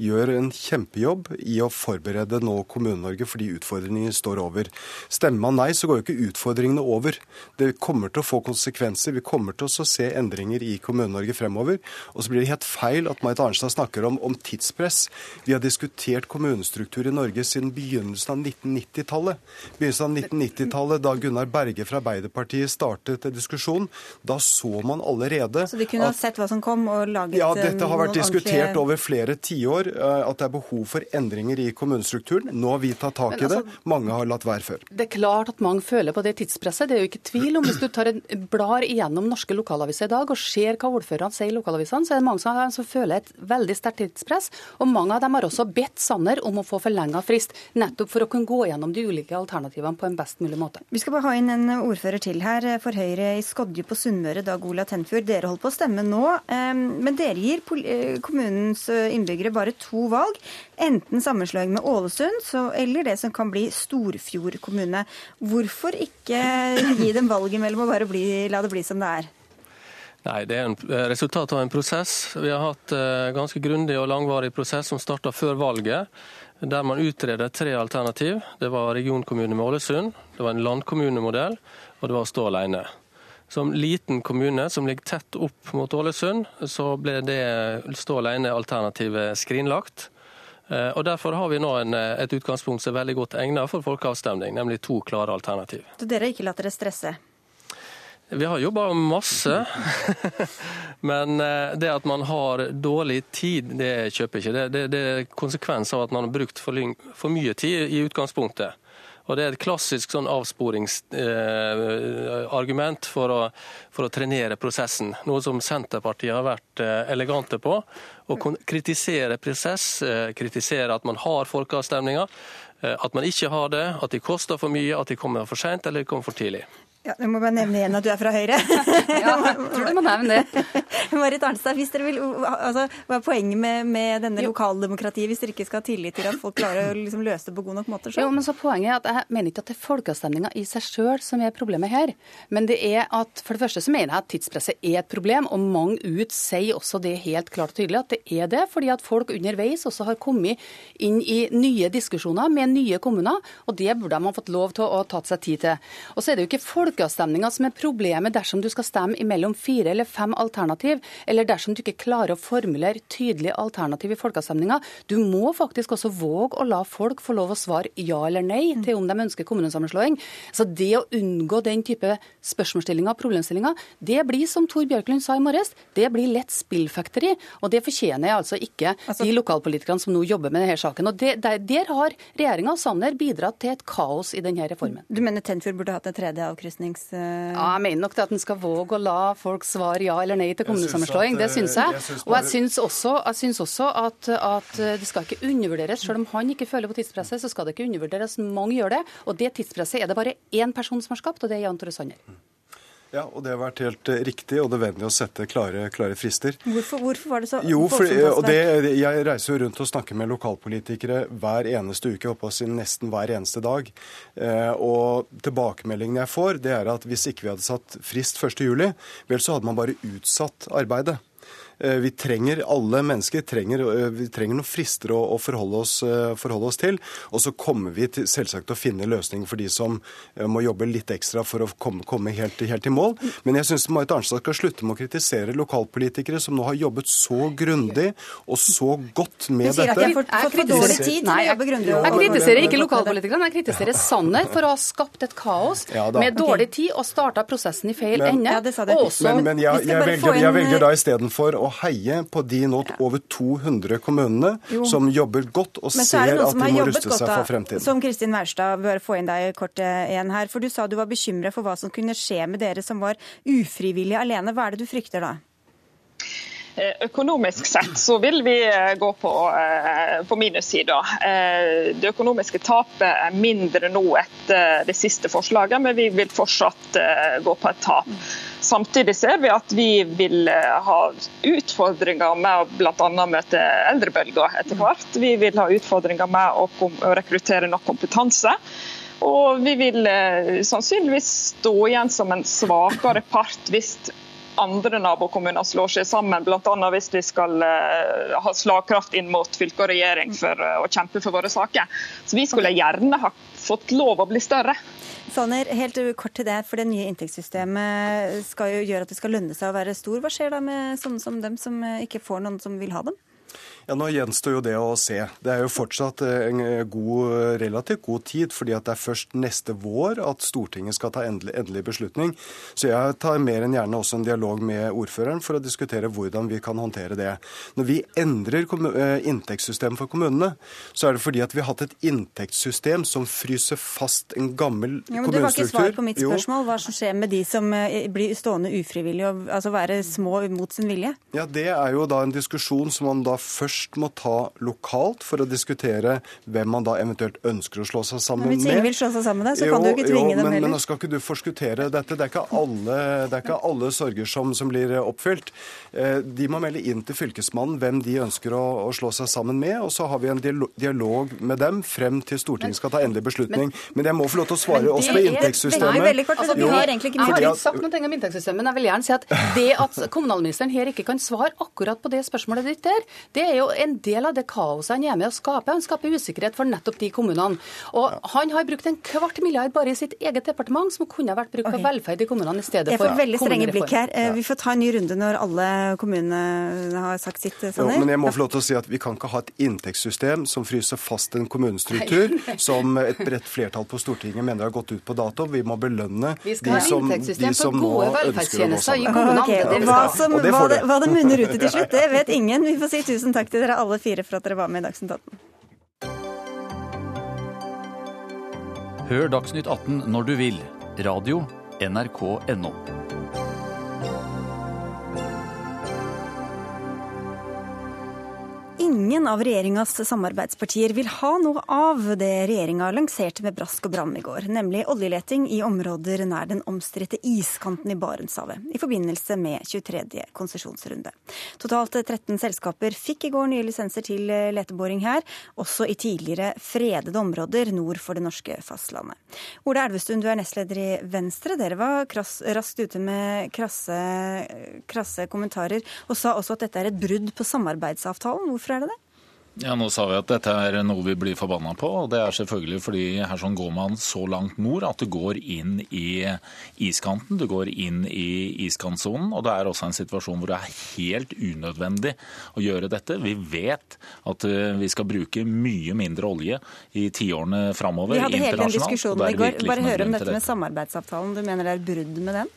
Speaker 9: gjør en kjempejobb i å forberede nå Kommune-Norge for de utfordringene står over. Stemmer man nei, så går jo ikke utfordringene over. Det kommer til å få konsekvenser. Vi kommer til å se endringer i Kommune-Norge fremover. Og så blir det helt feil at Marit Arnstad snakker om, om tidspress. Vi har diskutert kommunestruktur i Norge siden begynnelsen av 1990-tallet. Begynnelsen av 1990-tallet, da Gunnar Berge fra Arbeiderpartiet startet diskusjon, da så man allerede
Speaker 1: Så de kunne
Speaker 9: at
Speaker 1: ha sett hva som kom og laget
Speaker 9: ja, dette har vært diskutert
Speaker 1: ordentlige-
Speaker 9: over flere tiår, eh, at det er behov for endringer i kommunestrukturen. Nå har vi tatt tak i det.
Speaker 12: altså-
Speaker 9: Mange har latt være før.
Speaker 12: Det er klart at mange føler på det tidspresset. Det er jo ikke tvil om Hvis du tar en blar igjennom norske lokalaviser i dag og ser hva ordførerne sier i lokalavisene, så er det mange av dem som føler et veldig sterkt tidspress. Og mange av dem har også bedt Sanner om å få forlenga frist, nettopp for å kunne gå gjennom de ulike alternativene på en best mulig måte.
Speaker 1: Vi skal bare ha inn en ordfører til her eh, for Høyre i Skodje på Sunnmøre, Dag Ola Tenfjord. Dere holder på å stemme nå, eh, men dere gir eh, kommunens innbyggere bare to valg. Enten sammenslåing med Ålesund, eller det som kan bli Storfjord kommune. Hvorfor ikke gi dem valget mellom å bare bli, la det bli som det er?
Speaker 13: Nei, Det er en resultat av en prosess. Vi har hatt en ganske grundig og langvarig prosess som starta før valget, der man utredet tre alternativ. Det var regionkommune med Ålesund, det var en landkommunemodell, og det var å stå alene. Som liten kommune som ligger tett opp mot Ålesund, så ble det stå alene-alternativet skrinlagt. Eh, Og Derfor har vi nå en, eh, et utgangspunkt som er veldig godt egnet for folkeavstemning, nemlig to klare alternativ.
Speaker 1: Så dere har ikke latt dere stresse?
Speaker 13: Vi har jobba masse, men eh, det at man har dårlig tid, det kjøper ikke. Det, det, det er konsekvens av at man har brukt for, for mye tid i utgangspunktet. Og Det er et klassisk sånn avsporingsargument eh, for, å, for å trenere prosessen. Noe som Senterpartiet har vært eh, elegante på. Å kritisere prosess, eh, kritisere at man har folkeavstemninger. At man ikke har det, at de koster for mye, at de kommer for sent eller de kommer for tidlig.
Speaker 1: Ja, Jeg må bare nevne igjen at du er fra Høyre.
Speaker 12: Ja, jeg tror du må nevne det.
Speaker 1: Marit Arnstad, hvis dere vil, altså, hva er poenget med, med denne lokaldemokratiet hvis dere ikke skal ha tillit til at folk klarer å liksom, løse det på god nok måte
Speaker 12: Jo, men så Poenget er at jeg mener ikke at det er folkeavstemninga i seg sjøl som er problemet her. Men det er at for det første så mener jeg at tidspresset er et problem, og mange ut sier også det helt klart og tydelig at det er det, fordi at folk underveis også har kommet inn i nye diskusjoner med nye kommuner, og det burde de ha fått lov til å ha tatt seg tid til. Og så er det jo ikke folkeavstemninga som er problemet dersom du skal stemme mellom fire eller fem alternativ, eller dersom du ikke klarer å formulere tydelige alternativ i folkeavstemninga. Du må faktisk også våge å la folk få lov å svare ja eller nei til om de ønsker kommunesammenslåing. Så det å unngå den type spørsmålsstillinger og problemstillinger, det blir, som Tor Bjørklund sa i morges, det blir lett spillfekteri. Og det fortjener jeg altså ikke de lokalpolitikerne som nå jobber med denne saken. Og det, der, der har regjeringa og Sanner bidratt til et kaos i denne reformen.
Speaker 1: Du mener Tenfjord burde hatt en tredje avkrysnings... eh,
Speaker 12: Ja, jeg mener nok det at en skal våge å la folk svare ja eller nei til kommunesammenslåing.
Speaker 9: at,
Speaker 12: Det syns jeg.
Speaker 9: jeg synes
Speaker 12: Og jeg
Speaker 9: bare-
Speaker 12: syns også, jeg synes også at, at det skal ikke undervurderes. Selv om han ikke føler på tidspresset, så skal det ikke undervurderes. Mange gjør det. Og det tidspresset er det bare én person som har skapt, og det er Jan Tore Sanner.
Speaker 9: Ja, og det har vært helt eh, riktig og nødvendig å sette klare, klare frister.
Speaker 1: Hvorfor, hvorfor var det så
Speaker 9: Jo, for, og det. Jeg reiser jo rundt og snakker med lokalpolitikere hver eneste uke, oppå sin nesten hver eneste dag. Eh, og tilbakemeldingene jeg får, det er at hvis ikke vi hadde satt frist 1.7, vel så hadde man bare utsatt arbeidet. Eh, Vi trenger, alle mennesker trenger, eh, vi trenger noen frister å, å forholde, oss, eh, forholde oss til. Og så kommer vi til, selvsagt til å finne løsninger for de som må jobbe litt ekstra for å komme, komme helt, helt i mål. Men jeg syns Marit Arnstad skal slutte med å kritisere lokalpolitikere som nå har jobbet så grundig og så godt med
Speaker 1: Hun sier at
Speaker 9: dette.
Speaker 1: fått, fått for dårlig tid til å
Speaker 12: jeg-
Speaker 1: jobbe grundig.
Speaker 12: Jeg kritiserer ikke lokalpolitikerne, jeg kritiserer Sanner for å ha skapt et kaos
Speaker 9: Ja
Speaker 12: med dårlig tid og starta prosessen i feil
Speaker 9: Men-
Speaker 12: ende.
Speaker 1: Ja, det sa du.
Speaker 12: Og også
Speaker 9: Men, men jeg, jeg, velger, jeg velger da istedenfor å å heie på de nå over 200 kommunene jo. som jobber godt og ser at de må ruste seg for fremtiden.
Speaker 1: Som Kristin Wærstad, bør få inn deg kort igjen her. For du sa du var bekymra for hva som kunne skje med dere som var ufrivillig alene. Hva er det du frykter da?
Speaker 11: Eh, økonomisk sett så vil vi eh, gå på, eh, på minussida. Det økonomiske tapet er mindre nå etter det siste forslaget, men vi vil fortsatt gå på et tap. Samtidig ser vi at vi vil ha utfordringer med å bl.a. møte eldrebølger etter hvert. Vi vil ha utfordringer med å rekruttere nok kompetanse. Og vi vil sannsynligvis stå igjen som en svakere part hvis andre nabokommuner slår seg sammen, bl.a. hvis vi skal uh, ha slagkraft inn mot fylke og regjering for uh, å kjempe for våre saker. Så vi skulle gjerne ha fått lov å bli større.
Speaker 1: Sanner, helt kort til det, for Det nye inntektssystemet skal jo gjøre at det skal lønne seg å være stor. Hva skjer da med sånne som dem som eh, ikke får noen som vil ha dem?
Speaker 9: Ja, Nå gjenstår jo det å se. Det er jo fortsatt eh, en eh, god, relativt god tid, fordi at det er først neste vår at Stortinget skal ta endelig, endelig, beslutning. Så jeg tar mer enn gjerne også en dialog med ordføreren for å diskutere hvordan vi kan håndtere det. Når vi endrer eh, inntektssystemet for kommunene, så er det fordi at vi har hatt et inntektssystem som fryser fast en gammel ja, men kommunestruktur. Du var
Speaker 1: ikke svar på mitt spørsmål. Hva som skjer med de som blir stående ufrivillig og altså være små mot sin vilje?
Speaker 9: Ja, Det er jo da en diskusjon som man da først først må ta lokalt for å diskutere hvem man da eventuelt ønsker å slå seg sammen med.
Speaker 1: Hvis ingen vil slå seg sammen med så jo, kan du ikke tvinge jo, dem
Speaker 9: heller. Men nå skal ikke du forskuttere dette. Det er ikke alle, er ikke alle sorger som, som, blir oppfylt. Eh, de må melde inn til Fylkesmannen hvem de ønsker å, å, slå seg sammen med, og så har vi en dialog med dem frem til Stortinget skal ta endelig beslutning. Men, men jeg må få lov til å svare oss på inntektssystemet.
Speaker 1: Veldig kort, altså, vi har egentlig ikke
Speaker 12: Jeg har ikke sagt noe om inntektssystemet, men jeg vil gjerne si at det at kommunalministeren her ikke kan svare akkurat på det spørsmålet ditt der, det er jo en del av det kaoset han er med å skape. Han skaper usikkerhet for nettopp de kommunene. Og han har brukt en kvart milliard bare i sitt eget departement, som kunne vært brukt okay. på velferd i kommunene i stedet for
Speaker 1: Jeg får veldig strenge blikk her. Ja. Vi får ta en ny runde når alle kommunene har sagt sitt.
Speaker 9: Sanner. Jo, men jeg må få lov til å si at vi kan ikke ha et inntektssystem som fryser fast en kommunestruktur, som et bredt flertall på Stortinget mener har gått ut på dato. Vi må belønne de som, de som nå ønsker å gå sammen.
Speaker 1: Okay. Hva, som, hva, det, hva det munner ut i til slutt, det vet ingen. Vi får si tusen takk til dere alle fire for at dere var med i Dagsnytt 18.
Speaker 6: Hør Dagsnytt 18 når du vil. Radio NRK.no.
Speaker 1: ingen av regjeringas samarbeidspartier vil ha noe av det regjeringa lanserte med brask og bram i går, nemlig oljeleting i områder nær den omstridte iskanten i Barentshavet, i forbindelse med 23. konsesjonsrunde. Totalt 13 selskaper fikk i går nye lisenser til leteboring her, også i tidligere fredede områder nord for det norske fastlandet. Ola Elvestuen, du er nestleder i Venstre. Dere var krass, raskt ute med krasse, krasse kommentarer, og sa også at dette er et brudd på samarbeidsavtalen. Hvorfor er det det?
Speaker 14: Ja, Nå sa vi at dette er noe vi blir forbanna på. og Det er selvfølgelig fordi her sånn går man så langt nord at du går inn i iskanten. Du går inn i iskantsonen. Og det er også en situasjon hvor det er helt unødvendig å gjøre dette. Vi vet at eh, vi skal bruke mye mindre olje i tiårene framover internasjonalt.
Speaker 1: Vi hadde hele den diskusjonen i går. Bare høre om dette med samarbeidsavtalen. Du mener det er brudd med den?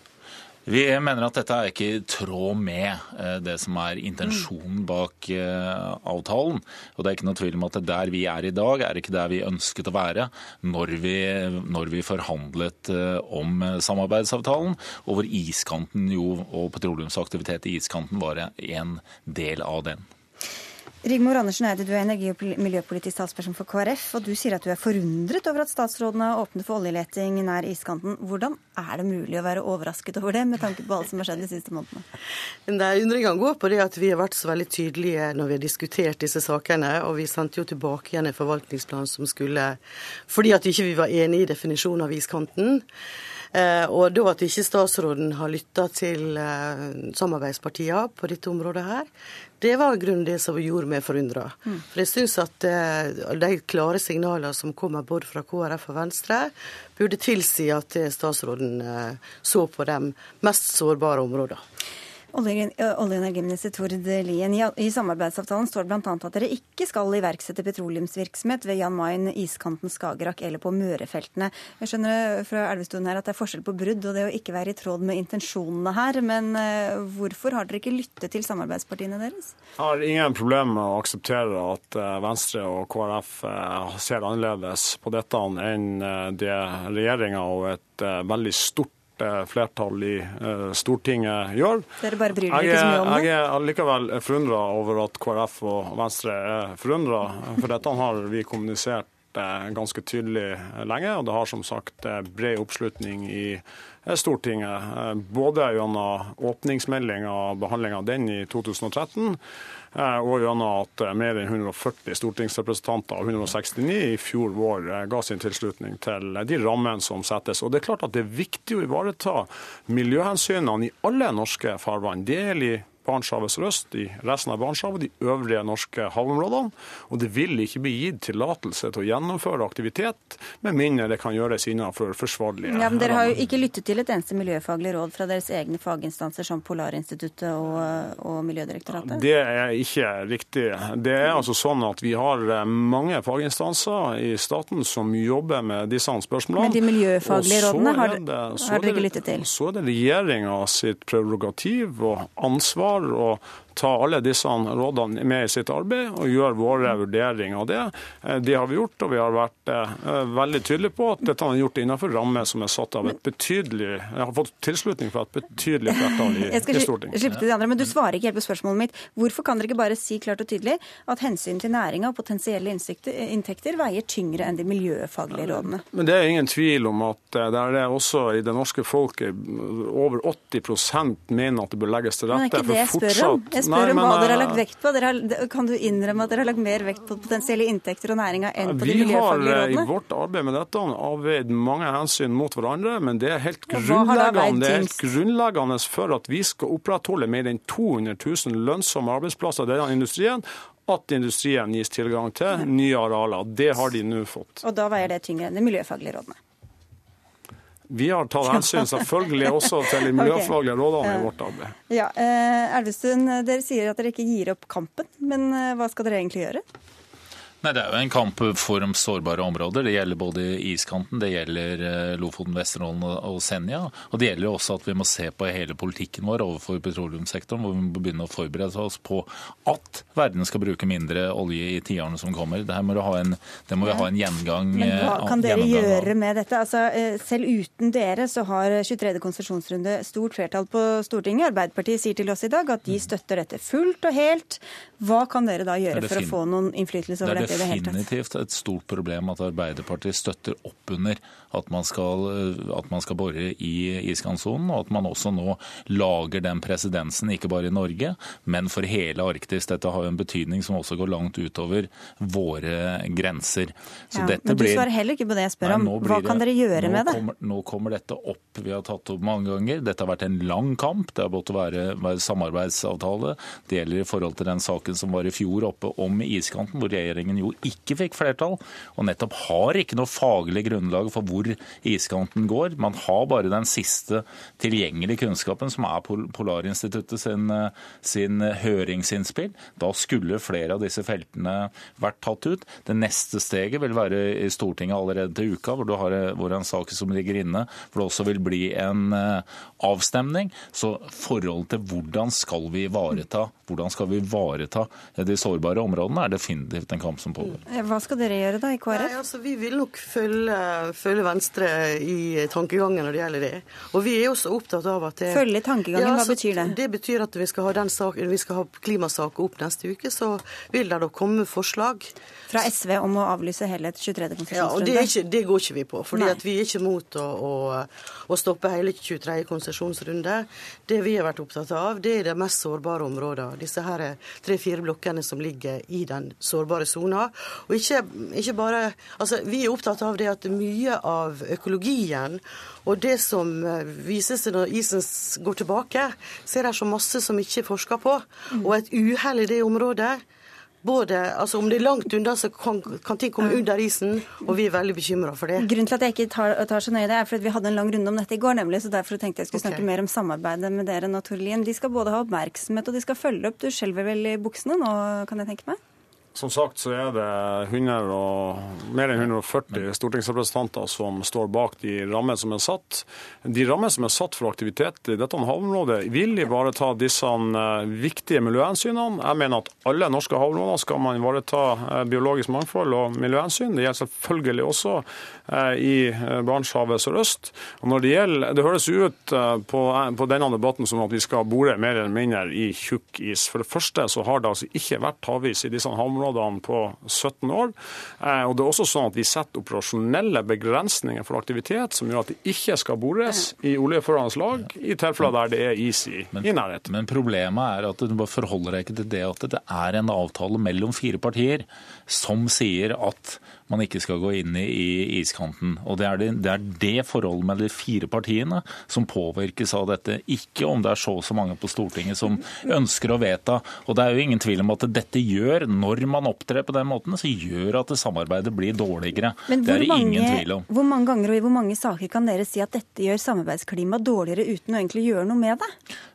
Speaker 14: Vi mener at dette er ikke i tråd med eh, det som er intensjonen bak eh, avtalen. Og det er ikke noe tvil om at der vi er i dag, er ikke der vi ønsket å være når vi, når vi forhandlet eh, om samarbeidsavtalen, og hvor iskanten jo, og petroleumsaktivitet i iskanten var en del av den.
Speaker 1: Rigmor Andersen Eide, du er energi- og miljøpolitisk talsperson for KrF, og du sier at du er forundret over at statsrådene har åpnet for oljeleting nær iskanten. Hvordan er det mulig å være overrasket over det, med tanke på alt som har skjedd de siste månedene?
Speaker 15: Undringene går på det at vi har vært så veldig tydelige når vi har diskutert disse sakene, og vi sendte jo tilbake igjen en forvaltningsplan som skulle Fordi at ikke vi ikke var enige i definisjonen av iskanten. Eh, og da at ikke statsråden har lytta til eh, samarbeidspartiene på dette området her, det var grunnen det som gjorde meg forundra. Mm. For jeg syns at eh, de klare signalene som kommer både fra KrF og Venstre, burde tilsi at statsråden så på de mest sårbare områdene.
Speaker 1: Olje- og energiminister Tord Lien, i samarbeidsavtalen står det bl.a. at dere ikke skal iverksette petroleumsvirksomhet ved Jan Mayen, iskanten, Skagerrak eller på Mørefeltene. Jeg skjønner fra Elvestuen her at det er forskjell på brudd og det å ikke være i tråd med intensjonene her, men eh, hvorfor har dere ikke lyttet til samarbeidspartiene deres?
Speaker 16: Jeg har ingen problemer med å akseptere at eh, Venstre og KrF eh, ser annerledes på dette enn det regjeringa og et veldig stort flertall i Stortinget gjør.
Speaker 1: Dere bare bryr dere ikke så mye om
Speaker 16: det? Jeg er likevel forundra over at KrF og Venstre er forundra, for dette har vi kommunisert ganske tydelig lenge. Og det har som sagt bred oppslutning i Stortinget, både gjennom åpningsmeldinga og behandlinga av den i 2013 Eh, og gjennom at eh, mer enn 140 stortingsrepresentanter av 169 i fjor vår eh, ga sin tilslutning til de rammene som settes. Og Det er klart at det er viktig å ivareta miljøhensynene i alle norske farvann. Det gjelder i Barentshavet sørøst, i resten av Barentshavet, de øvrige norske havområdene. Og det vil ikke bli gitt tillatelse til å gjennomføre aktivitet, med mindre det kan gjøres innenfor forsvarlige
Speaker 1: ja, men Dere har jo ikke lyttet til et eneste miljøfaglig råd fra deres egne faginstanser som Polarinstituttet og, og Miljødirektoratet?
Speaker 16: Det er ikke riktig. Det er altså sånn at vi har eh, mange faginstanser i staten som jobber med disse spørsmålene.
Speaker 1: Men de miljøfaglige rådene har, det, har dere ikke lyttet til?
Speaker 16: Så er det regjeringa sitt prerogativ og ansvar ansvar og ta alle disse rådene med i sitt arbeid og gjøre våre vurderinger av det. Eh, det har vi gjort, og vi har vært eh, veldig tydelige på at dette er gjort innenfor rammer som er satt av et betydelig Jeg har fått tilslutning fra et betydelig flertall i,
Speaker 1: jeg skal
Speaker 16: i Stortinget.
Speaker 1: Slippe til de andre, men du svarer ikke helt på spørsmålet mitt. Hvorfor kan dere ikke bare si klart og tydelig at hensyn til næringa og potensielle inntekter veier tyngre enn de miljøfaglige rådene?
Speaker 16: Men Det er ingen tvil om at eh, det er også i det norske folket over 80% mener at det bør legges til rette
Speaker 1: for fortsatt jeg spør Nei, om hva dere har lagt vekt på. Har, kan du innrømme at dere har lagt mer vekt på potensielle inntekter og næringa enn på de miljøfaglige rådene?
Speaker 16: Vi har i vårt arbeid med dette avveid mange hensyn mot hverandre, men det er helt grunnleggende, det er helt grunnleggende for at vi skal opprettholde mer enn 200 000 lønnsomme arbeidsplasser i denne industrien at industrien gis tilgang til nye arealer. Det har de nå fått.
Speaker 1: Og da veier det tyngre enn de miljøfaglige rådene?
Speaker 16: Vi har tatt hensyn selvfølgelig også til de miljøfaglige rådene i vårt arbeid.
Speaker 1: Ja, eh, Elvestuen, dere sier at dere ikke gir opp kampen, men eh, hva skal dere egentlig gjøre?
Speaker 14: Nei, Det er jo en kamp for sårbare områder. Det gjelder både iskanten, det gjelder eh, Lofoten, Vesterålen og Senja. Og det gjelder også at vi må se på hele politikken vår overfor petroleumssektoren, hvor vi må begynne å forberede oss på at verden skal bruke mindre olje i tiårene som kommer. Det, må, en, det må, vi ha en gjengang
Speaker 1: Men hva kan dere gjøre med dette? Altså, eh, selv uten dere så har 23. konsesjonsrunde stort flertall på Stortinget. Arbeiderpartiet sier til oss i dag at de støtter dette fullt og helt. Hva kan dere da gjøre for å få noen innflytelse over dette?
Speaker 14: det er definitivt et stort problem at Arbeiderpartiet støtter opp under at man skal, at man skal bore i iskantsonen, og at man også nå lager den presedensen, ikke bare i Norge, men for hele Arktis. Dette har jo en betydning som også går langt utover våre grenser.
Speaker 1: Ja, men du blir... svarer heller ikke på det jeg spør om. Hva kan dere gjøre med det?
Speaker 14: Kommer, nå kommer dette opp, vi har tatt opp mange ganger. Dette har vært en lang kamp. Det har måttet være, være samarbeidsavtale. Det gjelder i forhold til den saken som var i fjor oppe om iskanten, hvor regjeringen jo ikke fikk flertall, og nettopp har ikke noe faglig grunnlag for hvor iskanten går. Man har bare den siste tilgjengelige kunnskapen, som er Polarinstituttet sin, sin høringsinnspill. Da skulle flere av disse feltene vært tatt ut. Det neste steget vil være i Stortinget allerede til uka, hvor du har hvor en sak som ligger inne, hvor det også vil bli en eh, avstemning. Så forholdet til hvordan skal vi ivareta hvordan skal vi ivareta de sårbare områdene, er definitivt en kamp som pågår.
Speaker 1: Eh, hva skal dere gjøre da i KrF?
Speaker 15: Nei, altså, vi vil nok følge, følge, Venstre i tankegangen når det gjelder det. Og vi er også opptatt av at det,
Speaker 1: Følge tankegangen, ja, altså, hva betyr det?
Speaker 15: Det betyr at vi skal ha, den sak, vi skal ha klimasaker opp neste uke. Så vil det da komme forslag.
Speaker 1: Fra SV om å avlyse hele 23. konsesjonsrunde? Ja,
Speaker 15: og det, ikke, det, går ikke vi på. fordi vi er ikke mot å, å, å stoppe hele 23. konsesjonsrunde. Det vi har vært opptatt av, det er de mest sårbare områdene disse her tre-fire blokkene som ligger i den sårbare sona. Og ikke, ikke, bare Altså, vi er opptatt av det at mye av økologien og det som eh, viser seg når isen går tilbake, så er det så masse som ikke er forska på. Mm. Og et uhell i det området Både, altså Om det er langt unna, så kan, kan ting komme under isen, og vi er veldig bekymra for det.
Speaker 1: Grunnen til at jeg ikke tar, tar så nøye det, er fordi vi hadde en lang runde om dette i går, nemlig, så derfor tenkte jeg skulle snakke
Speaker 15: okay.
Speaker 1: mer om samarbeidet med dere nå, Tord Lien. De skal både ha oppmerksomhet og de skal følge opp. Du skjelver vel i buksene nå, kan jeg tenke meg?
Speaker 16: Som sagt så er det 100 og, mer enn 140 stortingsrepresentanter som står bak de rammer som er satt. De rammer som er satt for aktivitet i dette havområdet, vil ivareta disse eh, viktige miljøhensynene. Jeg mener at alle norske havområder skal man ivareta eh, biologisk mangfold og miljøhensyn. Det gjelder selvfølgelig også eh, i Barentshavet sørøst. Og når det gjelder, det høres ut på, på denne debatten som at vi skal bore mer eller mindre i tjukk is. For det første så har det altså ikke vært havis i disse havområdene på 17 år. Eh, Og det er også sånn at vi setter operasjonelle begrensninger for aktivitet som gjør at det ikke skal bores i oljeførende lag i tilfeller der det er is i, i nærheten.
Speaker 14: Men problemet er at du bare forholder deg ikke til det at det er en avtale mellom fire partier som sier at man ikke skal gå inn i, i iskanten. Og det er det, det er det forholdet med de fire partiene som påvirkes av dette. Ikke om det er så og så mange på Stortinget som ønsker å vedta. Og det er jo ingen tvil om at dette gjør, når man opptrer på den måten, så gjør at det samarbeidet blir dårligere.
Speaker 1: Men
Speaker 14: det er
Speaker 1: det
Speaker 14: det ingen tvil om.
Speaker 1: hvor mange ganger og i hvor mange saker kan dere si at dette gjør samarbeidsklimaet dårligere uten å egentlig gjøre noe med det?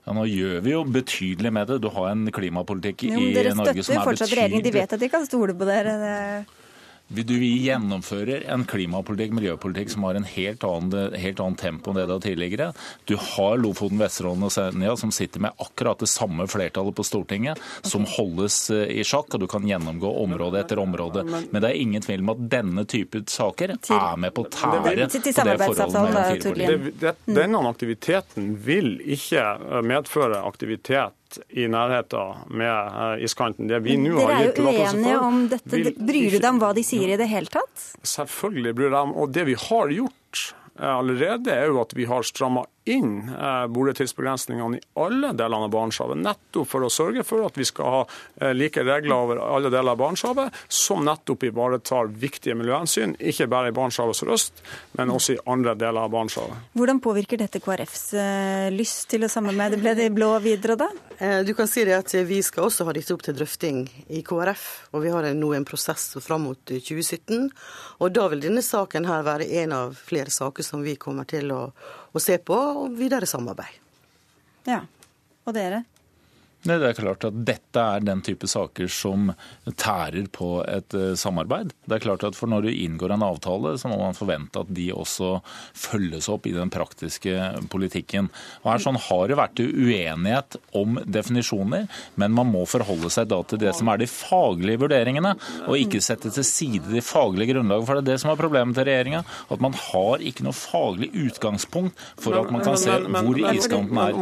Speaker 14: Ja, nå gjør vi jo betydelig med det. Du har en klimapolitikk
Speaker 1: Jo,
Speaker 14: i
Speaker 1: Norge som er
Speaker 14: Norge som
Speaker 1: støtter
Speaker 14: er
Speaker 1: fortsatt regjeringen. De vet at de kan stole på dere. Det...
Speaker 14: Vi- Du vi gjennomfører en klimapolitikk, miljøpolitikk, som har en helt annen, helt annen tempo enn det det har tidligere. Du har Lofoten, Vesterålen og Senja som sitter med akkurat det samme flertallet på Stortinget, som holdes eh, i sjakk, og du kan gjennomgå område etter område. Men det er ingen tvil om at denne type saker er med på å tære på det forholdet mellom fire partier.
Speaker 16: Denne aktiviteten vil ikke eh, medføre aktivitet i nærheten med eh, iskanten. Det vi nå
Speaker 1: Dere
Speaker 16: har
Speaker 1: er
Speaker 16: gitt
Speaker 1: jo
Speaker 16: tillatelse
Speaker 1: uenige
Speaker 16: for,
Speaker 1: om dette.
Speaker 16: vil
Speaker 1: Bryr du deg om hva de sier i det hele tatt?
Speaker 16: Selvfølgelig bryr jeg meg om. Og det vi har gjort eh, allerede, er jo at vi har stramma inn eh, boretidsbegrensningene i alle delene av Barentshavet. Nettopp for å sørge for at vi skal ha eh, like regler over alle deler av Barentshavet, som nettopp ivaretar viktige miljøhensyn, ikke bare i Barentshavet sørøst, men også i andre deler av Barentshavet.
Speaker 1: Hvordan påvirker dette KrFs eh, lyst til å samarbeide med det blå videre, da?
Speaker 15: Eh, Du kan si det at Vi skal også ha dette opp til drøfting i KrF. og Vi har nå en prosess fram mot 2017. og Da vil denne saken her være en av flere saker som vi kommer til å, å se på, og videre samarbeid.
Speaker 1: Ja. Og dere?
Speaker 14: Nei, Det er klart at dette er den type saker som tærer på et eh, samarbeid. Det er klart at for Når du inngår en avtale, så må man forvente at de også følges opp i den praktiske politikken. Og her sånn har det vært uenighet om definisjoner, men man må forholde seg da til det som er de faglige vurderingene, og ikke sette til side de faglige grunnlagene. For det er det som er problemet til regjeringa, at man har ikke noe faglig utgangspunkt for at man kan se hvor iskanten er.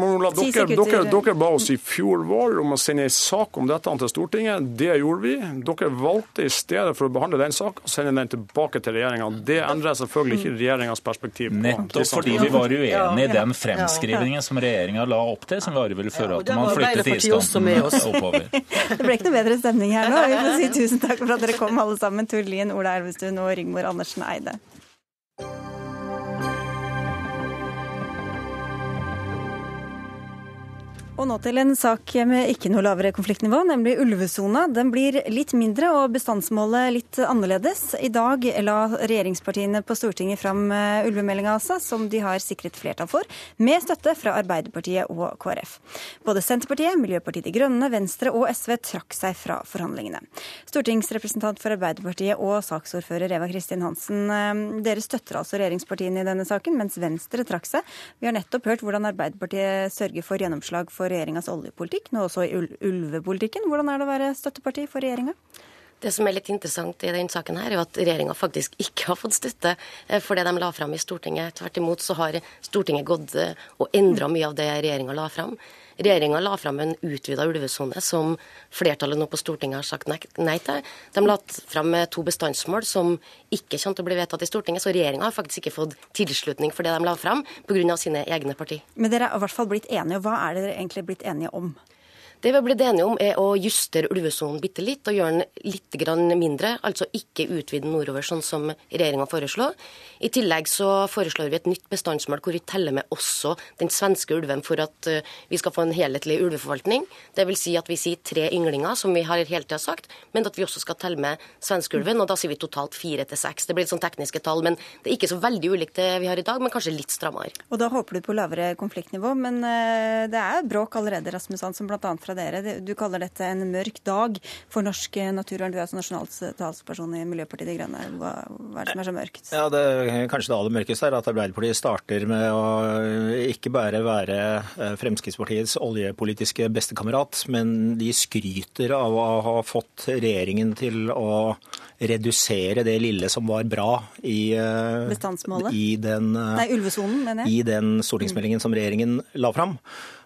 Speaker 16: Dere ba oss i fjor vår om å sende en sak om dette til Stortinget. Det gjorde vi. Dere valgte i stedet for å behandle den saken, å sende den tilbake til regjeringa. Det endrer selvfølgelig ikke regjeringas perspektiv. på
Speaker 14: Nettopp fordi vi var uenig i den fremskrivingen som regjeringa la opp til, som bare ville føre
Speaker 15: og
Speaker 14: at man flyttet iskanten oppover.
Speaker 1: Det ble ikke noe bedre stemning her nå. Vi får si tusen takk for at dere kom alle sammen. Tord Lien, Ola Elvestuen og Rigmor Andersen Eide. Og nå til en sak med ikke noe lavere konfliktnivå, nemlig ulvesona. Den blir litt mindre og bestandsmålet litt annerledes. I dag la regjeringspartiene på Stortinget fram eh, ulvemeldinga altså, som de har sikret flertall for, med støtte fra Arbeiderpartiet og KrF. Både Senterpartiet, Miljøpartiet De Grønne, Venstre og SV trakk seg fra forhandlingene. Stortingsrepresentant for Arbeiderpartiet og saksordfører Eva Kristin Hansen, eh, dere støtter altså regjeringspartiene i denne saken, mens Venstre trakk seg. Vi har nettopp hørt hvordan Arbeiderpartiet sørger for gjennomslag for regjeringas oljepolitikk, nå også i ulvepolitikken. Hvordan er det å være støtteparti for regjeringa?
Speaker 17: Det som er litt interessant i denne saken, her, er jo at regjeringa faktisk ikke har fått støtte eh, for det de la fram i Stortinget. Tvert imot så har Stortinget gått eh, og endra mye av det regjeringa la fram. Regjeringa la fram en utvida ulvesone som flertallet nå på Stortinget har sagt nei, til. De la fram eh, to bestandsmål som ikke kommer til å bli vedtatt i Stortinget, så regjeringa har faktisk ikke fått tilslutning for det de la fram, pga. sine egne parti.
Speaker 1: Men dere er i hvert fall blitt enige, og hva er dere egentlig blitt enige om?
Speaker 17: Det vi har blitt enige om, er å justere ulvesonen bitte litt og gjøre den litt mindre. Altså ikke utvide nordover, sånn som regjeringa foreslår. I tillegg så foreslår vi et nytt bestandsmål hvor vi teller med også den svenske ulven for at eh, vi skal få en helhetlig ulveforvaltning. Vil si at vi sier tre ynglinger, som vi har hele tida sagt, men at vi også skal telle med svenskeulven. Og da sier vi totalt fire til seks. Det blir sånn tekniske tall, men det er ikke så veldig ulikt det vi har i dag, men kanskje litt strammere.
Speaker 1: Og da håper du på lavere konfliktnivå, men eh, det er bråk allerede, Rasmus Hansson, bl.a. fra dere. Du kaller dette en mørk dag for norsk naturvern. Du er altså nasjonal talsperson i Miljøpartiet De Grønne. Hva, er det som er så mørkt?
Speaker 18: Ja, det kanskje det aller mørkeste er at Arbeiderpartiet starter med å ikke bare være eh, Fremskrittspartiets oljepolitiske bestekamerat, men de skryter av å ha fått regjeringen til å redusere det lille som var bra i,
Speaker 1: eh,
Speaker 18: i den,
Speaker 1: eh, Nei, ulvesonen,
Speaker 18: i den stortingsmeldingen som regjeringen la fram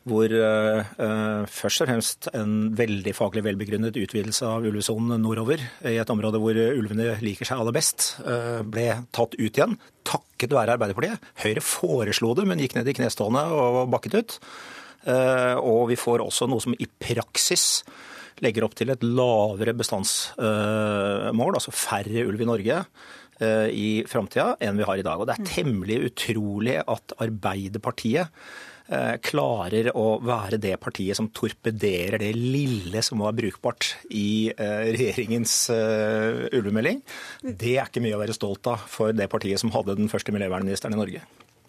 Speaker 18: hvor uh, først og fremst en veldig faglig velbegrunnet utvidelse av ulvesonen nordover, i et område hvor ulvene liker seg aller best, uh, ble tatt ut igjen. Takket være Arbeiderpartiet. Høyre foreslo det, men gikk ned i knestående og bakket ut. Og vi får også noe som i praksis legger opp til et lavere bestandsmål, altså færre ulv i Norge i framtida enn vi har i dag. Og det er temmelig utrolig at Arbeiderpartiet Eh, klarer å være det partiet som torpederer det lille som var brukbart i eh, regjeringens eh, ulvemelding. Det er ikke mye å være stolt av for det partiet som hadde den første miljøvernministeren i Norge.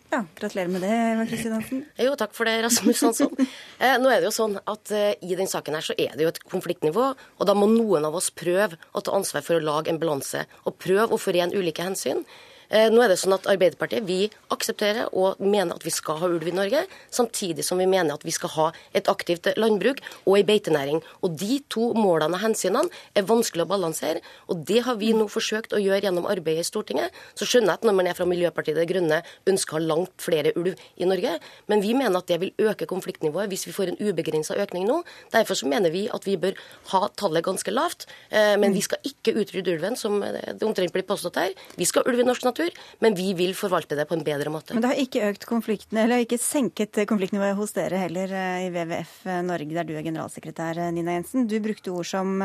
Speaker 1: Ja, Gratulerer med det, Kristin Hansen.
Speaker 17: Jo, takk for det, Rasmus Hansson. Eh, nå er det jo sånn at eh, I den saken her så er det jo et konfliktnivå, og da må noen av oss prøve å ta ansvar for å lage en balanse og prøve å forene ulike hensyn. Eh, nå er det sånn at Arbeiderpartiet vi aksepterer og mener at vi skal ha ulv i Norge, samtidig som vi mener at vi skal ha et aktivt landbruk og ei beitenæring. Og De to målene og hensynene er vanskelig å balansere, og det har vi nå forsøkt å gjøre gjennom arbeidet i Stortinget. Så skjønner jeg at når man er fra Miljøpartiet De Grønne ønsker langt flere ulv i Norge, men vi mener at det vil øke konfliktnivået hvis vi får en ubegrensa økning nå. Derfor så mener vi at vi bør ha tallet ganske lavt, eh, men vi skal ikke utrydde ulven, som det omtrent blir påstått her. Vi skal ha ulv i norsk natur natur, men vi vil forvalte det på en bedre måte.
Speaker 1: Men det har ikke økt konflikten, eller ikke senket konfliktnivået hos dere heller eh, i WWF eh, Norge, der du er generalsekretær, eh, Nina Jensen. Du brukte ord som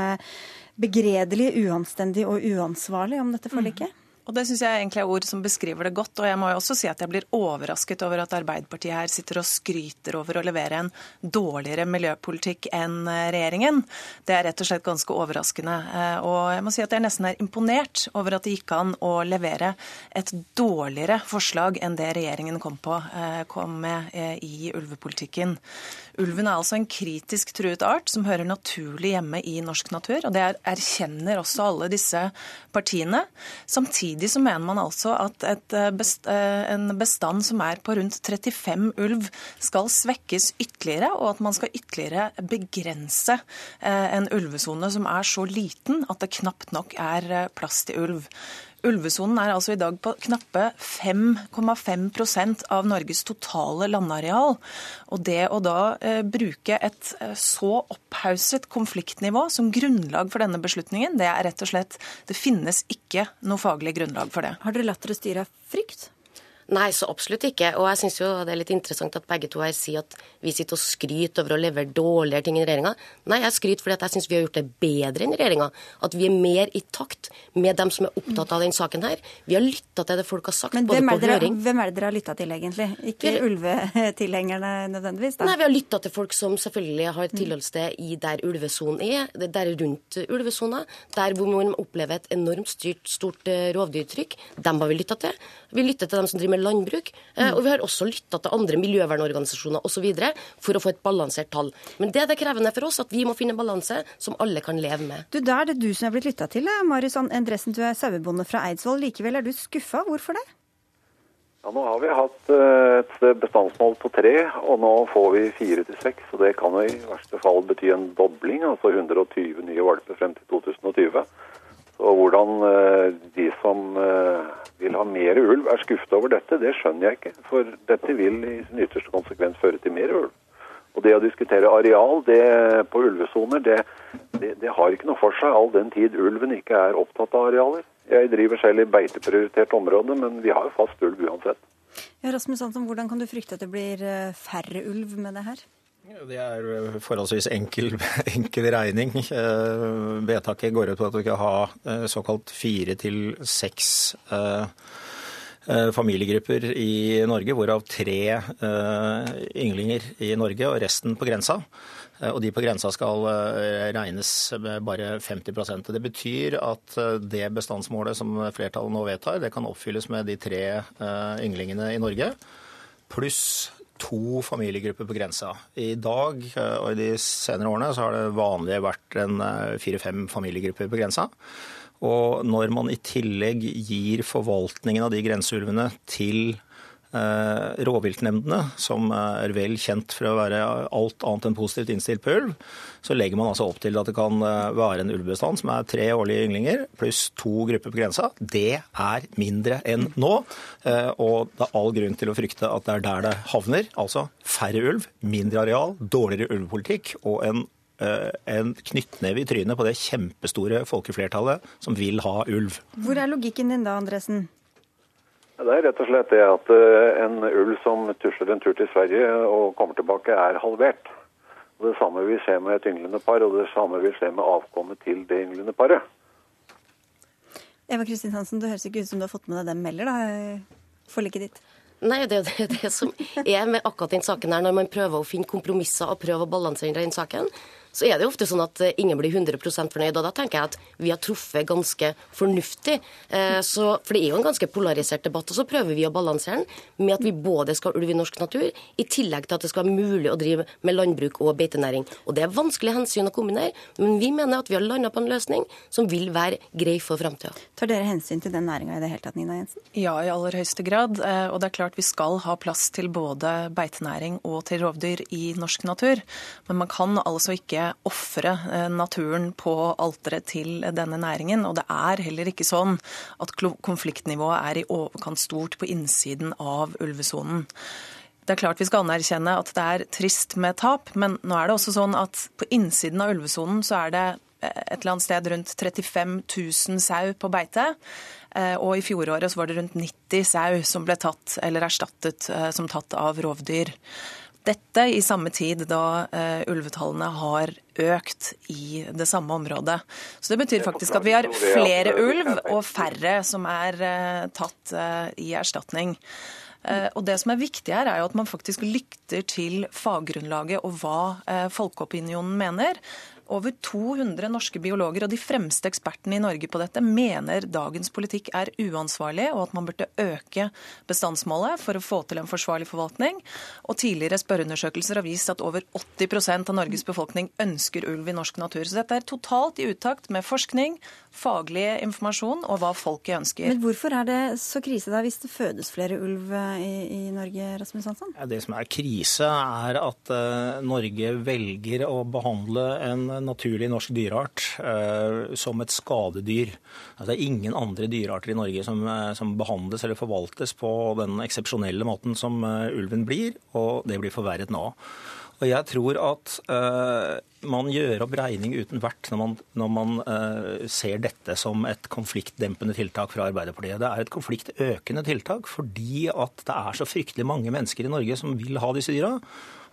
Speaker 1: begredelig, uanstendig og uansvarlig om dette forliket. Mm.
Speaker 19: Og Det syns jeg egentlig er ord som beskriver det godt. Og jeg må jo også si at jeg blir overrasket over at Arbeiderpartiet her sitter og skryter over å levere en dårligere miljøpolitikk enn eh, regjeringen. Det er rett og slett ganske overraskende. Eh, og jeg må si at jeg nesten er imponert over at det gikk an å levere et dårligere forslag enn det regjeringen kom, på, eh, kom med i ulvepolitikken. Ulven er altså en kritisk truet art som hører naturlig hjemme i norsk natur. og Det erkjenner også alle disse partiene. Samtidig Samtidig så mener man altså at eh, best, eh, en bestand som er på rundt 35 ulv, skal svekkes ytterligere, og at man skal ytterligere begrense eh, en ulvesone som er så liten at det knapt nok er plass til ulv. Ulvesonen er altså i dag på knappe 5,5% av Norges totale landareal. Og det å da eh, bruke et eh, så opphauset konfliktnivå som grunnlag for denne beslutningen, det er rett og slett Det finnes ikke noe faglig grunnlag for det.
Speaker 1: Har dere latt dere styre av frykt?
Speaker 17: Nei, så absolutt ikke. Og jeg syns jo det er litt interessant at begge to her sier at vi sitter og skryter over å levere dårligere ting enn regjeringa. Nei, jeg skryter fordi at jeg syns vi har gjort det bedre enn regjeringa. At vi er mer i takt med dem som er opptatt av den saken her. Vi har lytta til det folk har sagt,
Speaker 1: Men
Speaker 17: både
Speaker 1: på
Speaker 17: dere, høring
Speaker 1: Hvem er det dere har lytta til, egentlig? Ikke ulvetilhengerne nødvendigvis? da?
Speaker 17: Nei, vi har lytta til folk som selvfølgelig har tilholdssted i der ulvesonen er, der rundt ulvesona, der hvor man opplever et enormt styrt, stort eh, rovdyrtrykk. Dem har vi lytta til. Vi lytter til dem som driver med landbruk. Eh, og vi har også lytta til andre miljøvernorganisasjoner osv. for å få et balansert tall. Men det er det krevende for oss, at vi må finne en balanse som alle kan leve med.
Speaker 1: Du, Da er det du som er blitt lytta til, Marius Endresen. Du er sauebonde fra Eidsvoll. Likevel er du skuffa. Hvorfor det?
Speaker 20: Ja, Nå har vi hatt eh, et bestandsmål på tre, og nå får vi fire til seks. Og det kan jo i verste fall bety en dobling, altså 120 nye valper frem til 2020. Så hvordan eh, de som vil ha mer ulv, er skuffet over dette, det skjønner jeg ikke. For dette vil i sin ytterste konsekvens føre til mer ulv. Og det å diskutere areal det, på ulvesoner, det, det, det, har ikke noe for seg all den tid ulven ikke er opptatt av arealer. Jeg driver selv i beiteprioritert område, men vi har jo fast ulv uansett.
Speaker 1: Ja, Rasmus Hansson, hvordan kan du frykte at det blir eh, færre ulv med det her?
Speaker 18: Det er eh, forholdsvis enkel, enkel regning. Eh, vedtaket går ut på at du skal ha eh, såkalt fire til seks familiegrupper i Norge, hvorav tre ynglinger i Norge og resten på grensa. Og de på grensa skal regnes med bare 50% Det betyr at det bestandsmålet som flertallet nå vedtar, det kan oppfylles med de tre ynglingene i Norge, pluss to familiegrupper på grensa. I dag eh, og i de senere årene så har det vanlige vært en eh, fire-fem familiegrupper på grensa. Og når man i tillegg gir forvaltningen av de grenseulvene til rovviltnemndene, som er vel kjent for å være alt annet enn positivt innstilt på ulv, så legger man altså opp til at det kan eh, være en ulvebestand som er tre årlige ynglinger pluss to grupper på grensa. Det er mindre enn nå, eh, og det er all grunn til å frykte at det er der det havner. Altså færre ulv, mindre areal, dårligere ulvepolitikk og en en knyttneve i trynet på det kjempestore folkeflertallet som vil ha ulv.
Speaker 1: Hvor er logikken din da, Andresen?
Speaker 20: Det er rett og slett det at eh, en ulv som tusler en tur til Sverige og kommer tilbake, er halvert. Det samme vil skje med et ynglende par, og det samme vil skje med avkommet til det ynglende paret.
Speaker 1: Eva Kristin Hansen, det høres ikke ut som du har fått med deg dem heller, da, forliket ditt?
Speaker 17: Nei, det er det, det som er med akkurat den saken her, når man prøver å finne kompromisser og prøver å balansere den saken så er det jo ofte sånn at eh, ingen blir 100% fornøyd. Og da tenker jeg at vi har truffet ganske fornuftig. Eh, så, for det er jo en ganske polarisert debatt. Og så prøver vi å balansere den med at vi både skal ha ulv i norsk natur, i tillegg til at det skal være mulig å drive med landbruk og beitenæring. Og det er vanskelige hensyn å kombinere, men vi mener at vi har landa på en løsning som vil være grei for framtida.
Speaker 1: Tar dere hensyn til den næringa i det hele tatt, Nina Jensen?
Speaker 19: Ja, i aller høyeste grad. Eh, og det er klart vi skal ha plass til både beitenæring og til rovdyr i norsk natur. Men man kan altså ikke ofre eh, naturen på alteret til denne næringen. Og det er heller ikke sånn at konfliktnivået er i overkant stort på innsiden av ulvesonen. Det er klart vi skal anerkjenne at det er trist med tap, men nå er det også sånn at på innsiden av ulvesonen så er det eh, et eller annet sted rundt 35 000 sau på beite. Eh, og i fjoråret så var det rundt 90 sau som ble tatt eller erstattet som tatt av rovdyr. Dette i samme tid da uh, ulvetallene har økt i det samme området. Så det betyr faktisk at vi har flere ulv og færre som er uh, tatt uh, i erstatning. Og Det som er viktig her, er jo at man faktisk lytter til faggrunnlaget og hva folkeopinionen mener. Over 200 norske biologer og de fremste ekspertene i Norge på dette mener dagens politikk er uansvarlig, og at man burde øke bestandsmålet for å få til en forsvarlig forvaltning. Og Tidligere spørreundersøkelser har vist at over 80% av Norges befolkning ønsker ulv i norsk natur. Så dette er totalt i utakt med forskning, faglig informasjon og hva folket ønsker.
Speaker 1: Men Hvorfor er det så krise da, hvis det fødes flere ulv eh, i, i Norge? Rasmus Hansson?
Speaker 18: Ja, det som er krise, er at uh, Norge velger å behandle en naturlig norsk dyreart uh, som et skadedyr. Altså, det er ingen andre dyrearter i Norge som, uh, som behandles eller forvaltes på den eksepsjonelle måten som ulven blir, og det blir forverret nå. Og jeg tror at uh, man gjør opp regning uten vert når man, når man uh, ser dette som et konfliktdempende tiltak fra Arbeiderpartiet. Det er et konfliktøkende tiltak fordi at det er så fryktelig mange mennesker i Norge som vil ha disse dyra.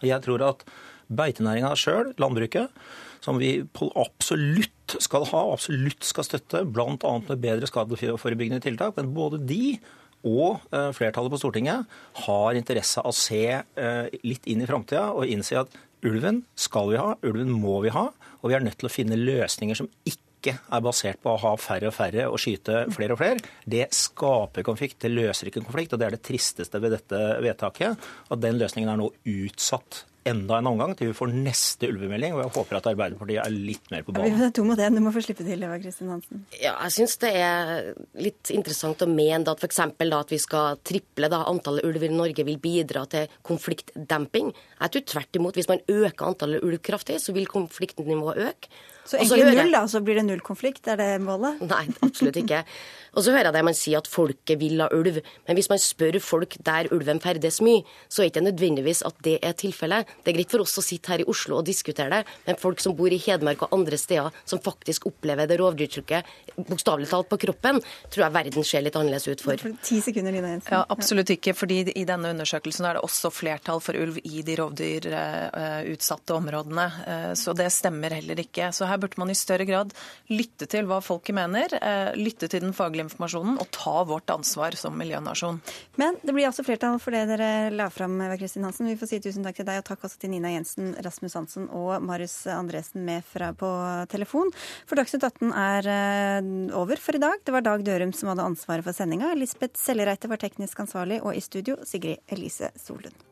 Speaker 18: Og jeg tror at beitenæringa sjøl, landbruket, som vi absolutt skal ha, absolutt skal støtte, bl.a. med bedre skadeforebyggende tiltak, men både de og eh, flertallet på Stortinget har interesse av å se eh, litt inn i framtida og innse at ulven skal vi ha, ulven må vi ha, og vi er nødt til å finne løsninger som ikke er basert på å ha færre og færre og skyte flere og flere. Det skaper konflikt, det løser ikke en konflikt, og det er det tristeste ved dette vedtaket. At den løsningen er nå utsatt enda en omgang til vi får neste ulvemelding. Og jeg håper at Arbeiderpartiet er litt mer på banen.
Speaker 1: Det er to mot én, du må få slippe til, Eva Kristin Hansen.
Speaker 17: Ja, jeg syns det er litt interessant å mene at f.eks. at vi skal triple da, antallet ulver i Norge vil bidra til konfliktdemping. Jeg tror tvert imot. Hvis man øker antallet ulv kraftig, så vil konfliktnivået øke.
Speaker 1: Så egentlig null, da, så blir det null konflikt? Er det målet?
Speaker 17: Nei, absolutt ikke. Og så hører jeg det man sier at folket vil ha ulv. Men hvis man spør folk der ulven ferdes mye, så er det ikke nødvendigvis at det er tilfellet. Det er greit for oss å sitte her i Oslo og diskutere det, men folk som bor i Hedmark og andre steder, som faktisk opplever det rovdyrtrykket bokstavelig talt på kroppen, tror jeg verden ser litt annerledes ut for.
Speaker 1: Ti sekunder, Lina Jensen.
Speaker 19: Ja, Absolutt ikke, fordi i denne undersøkelsen er det også flertall for ulv i de rovdyrutsatte områdene. Eh, så det stemmer heller ikke. Så her burde man i større grad lytte til hva folket mener, eh, lytte til den faglige informasjonen og ta vårt ansvar som miljønasjon.
Speaker 1: Men det blir altså flertall for det dere la fram, Eva Kristin Hansen. Vi får si tusen takk til deg, og takk også til Nina Jensen, Rasmus Hansen og Marius Andresen med fra på telefon. For Dagsnytt 18 er eh, over for i dag. Det var Dag Dørum som hadde ansvaret for sendinga. Lisbeth Sellereite var teknisk ansvarlig, og i studio Sigrid Elise Solund.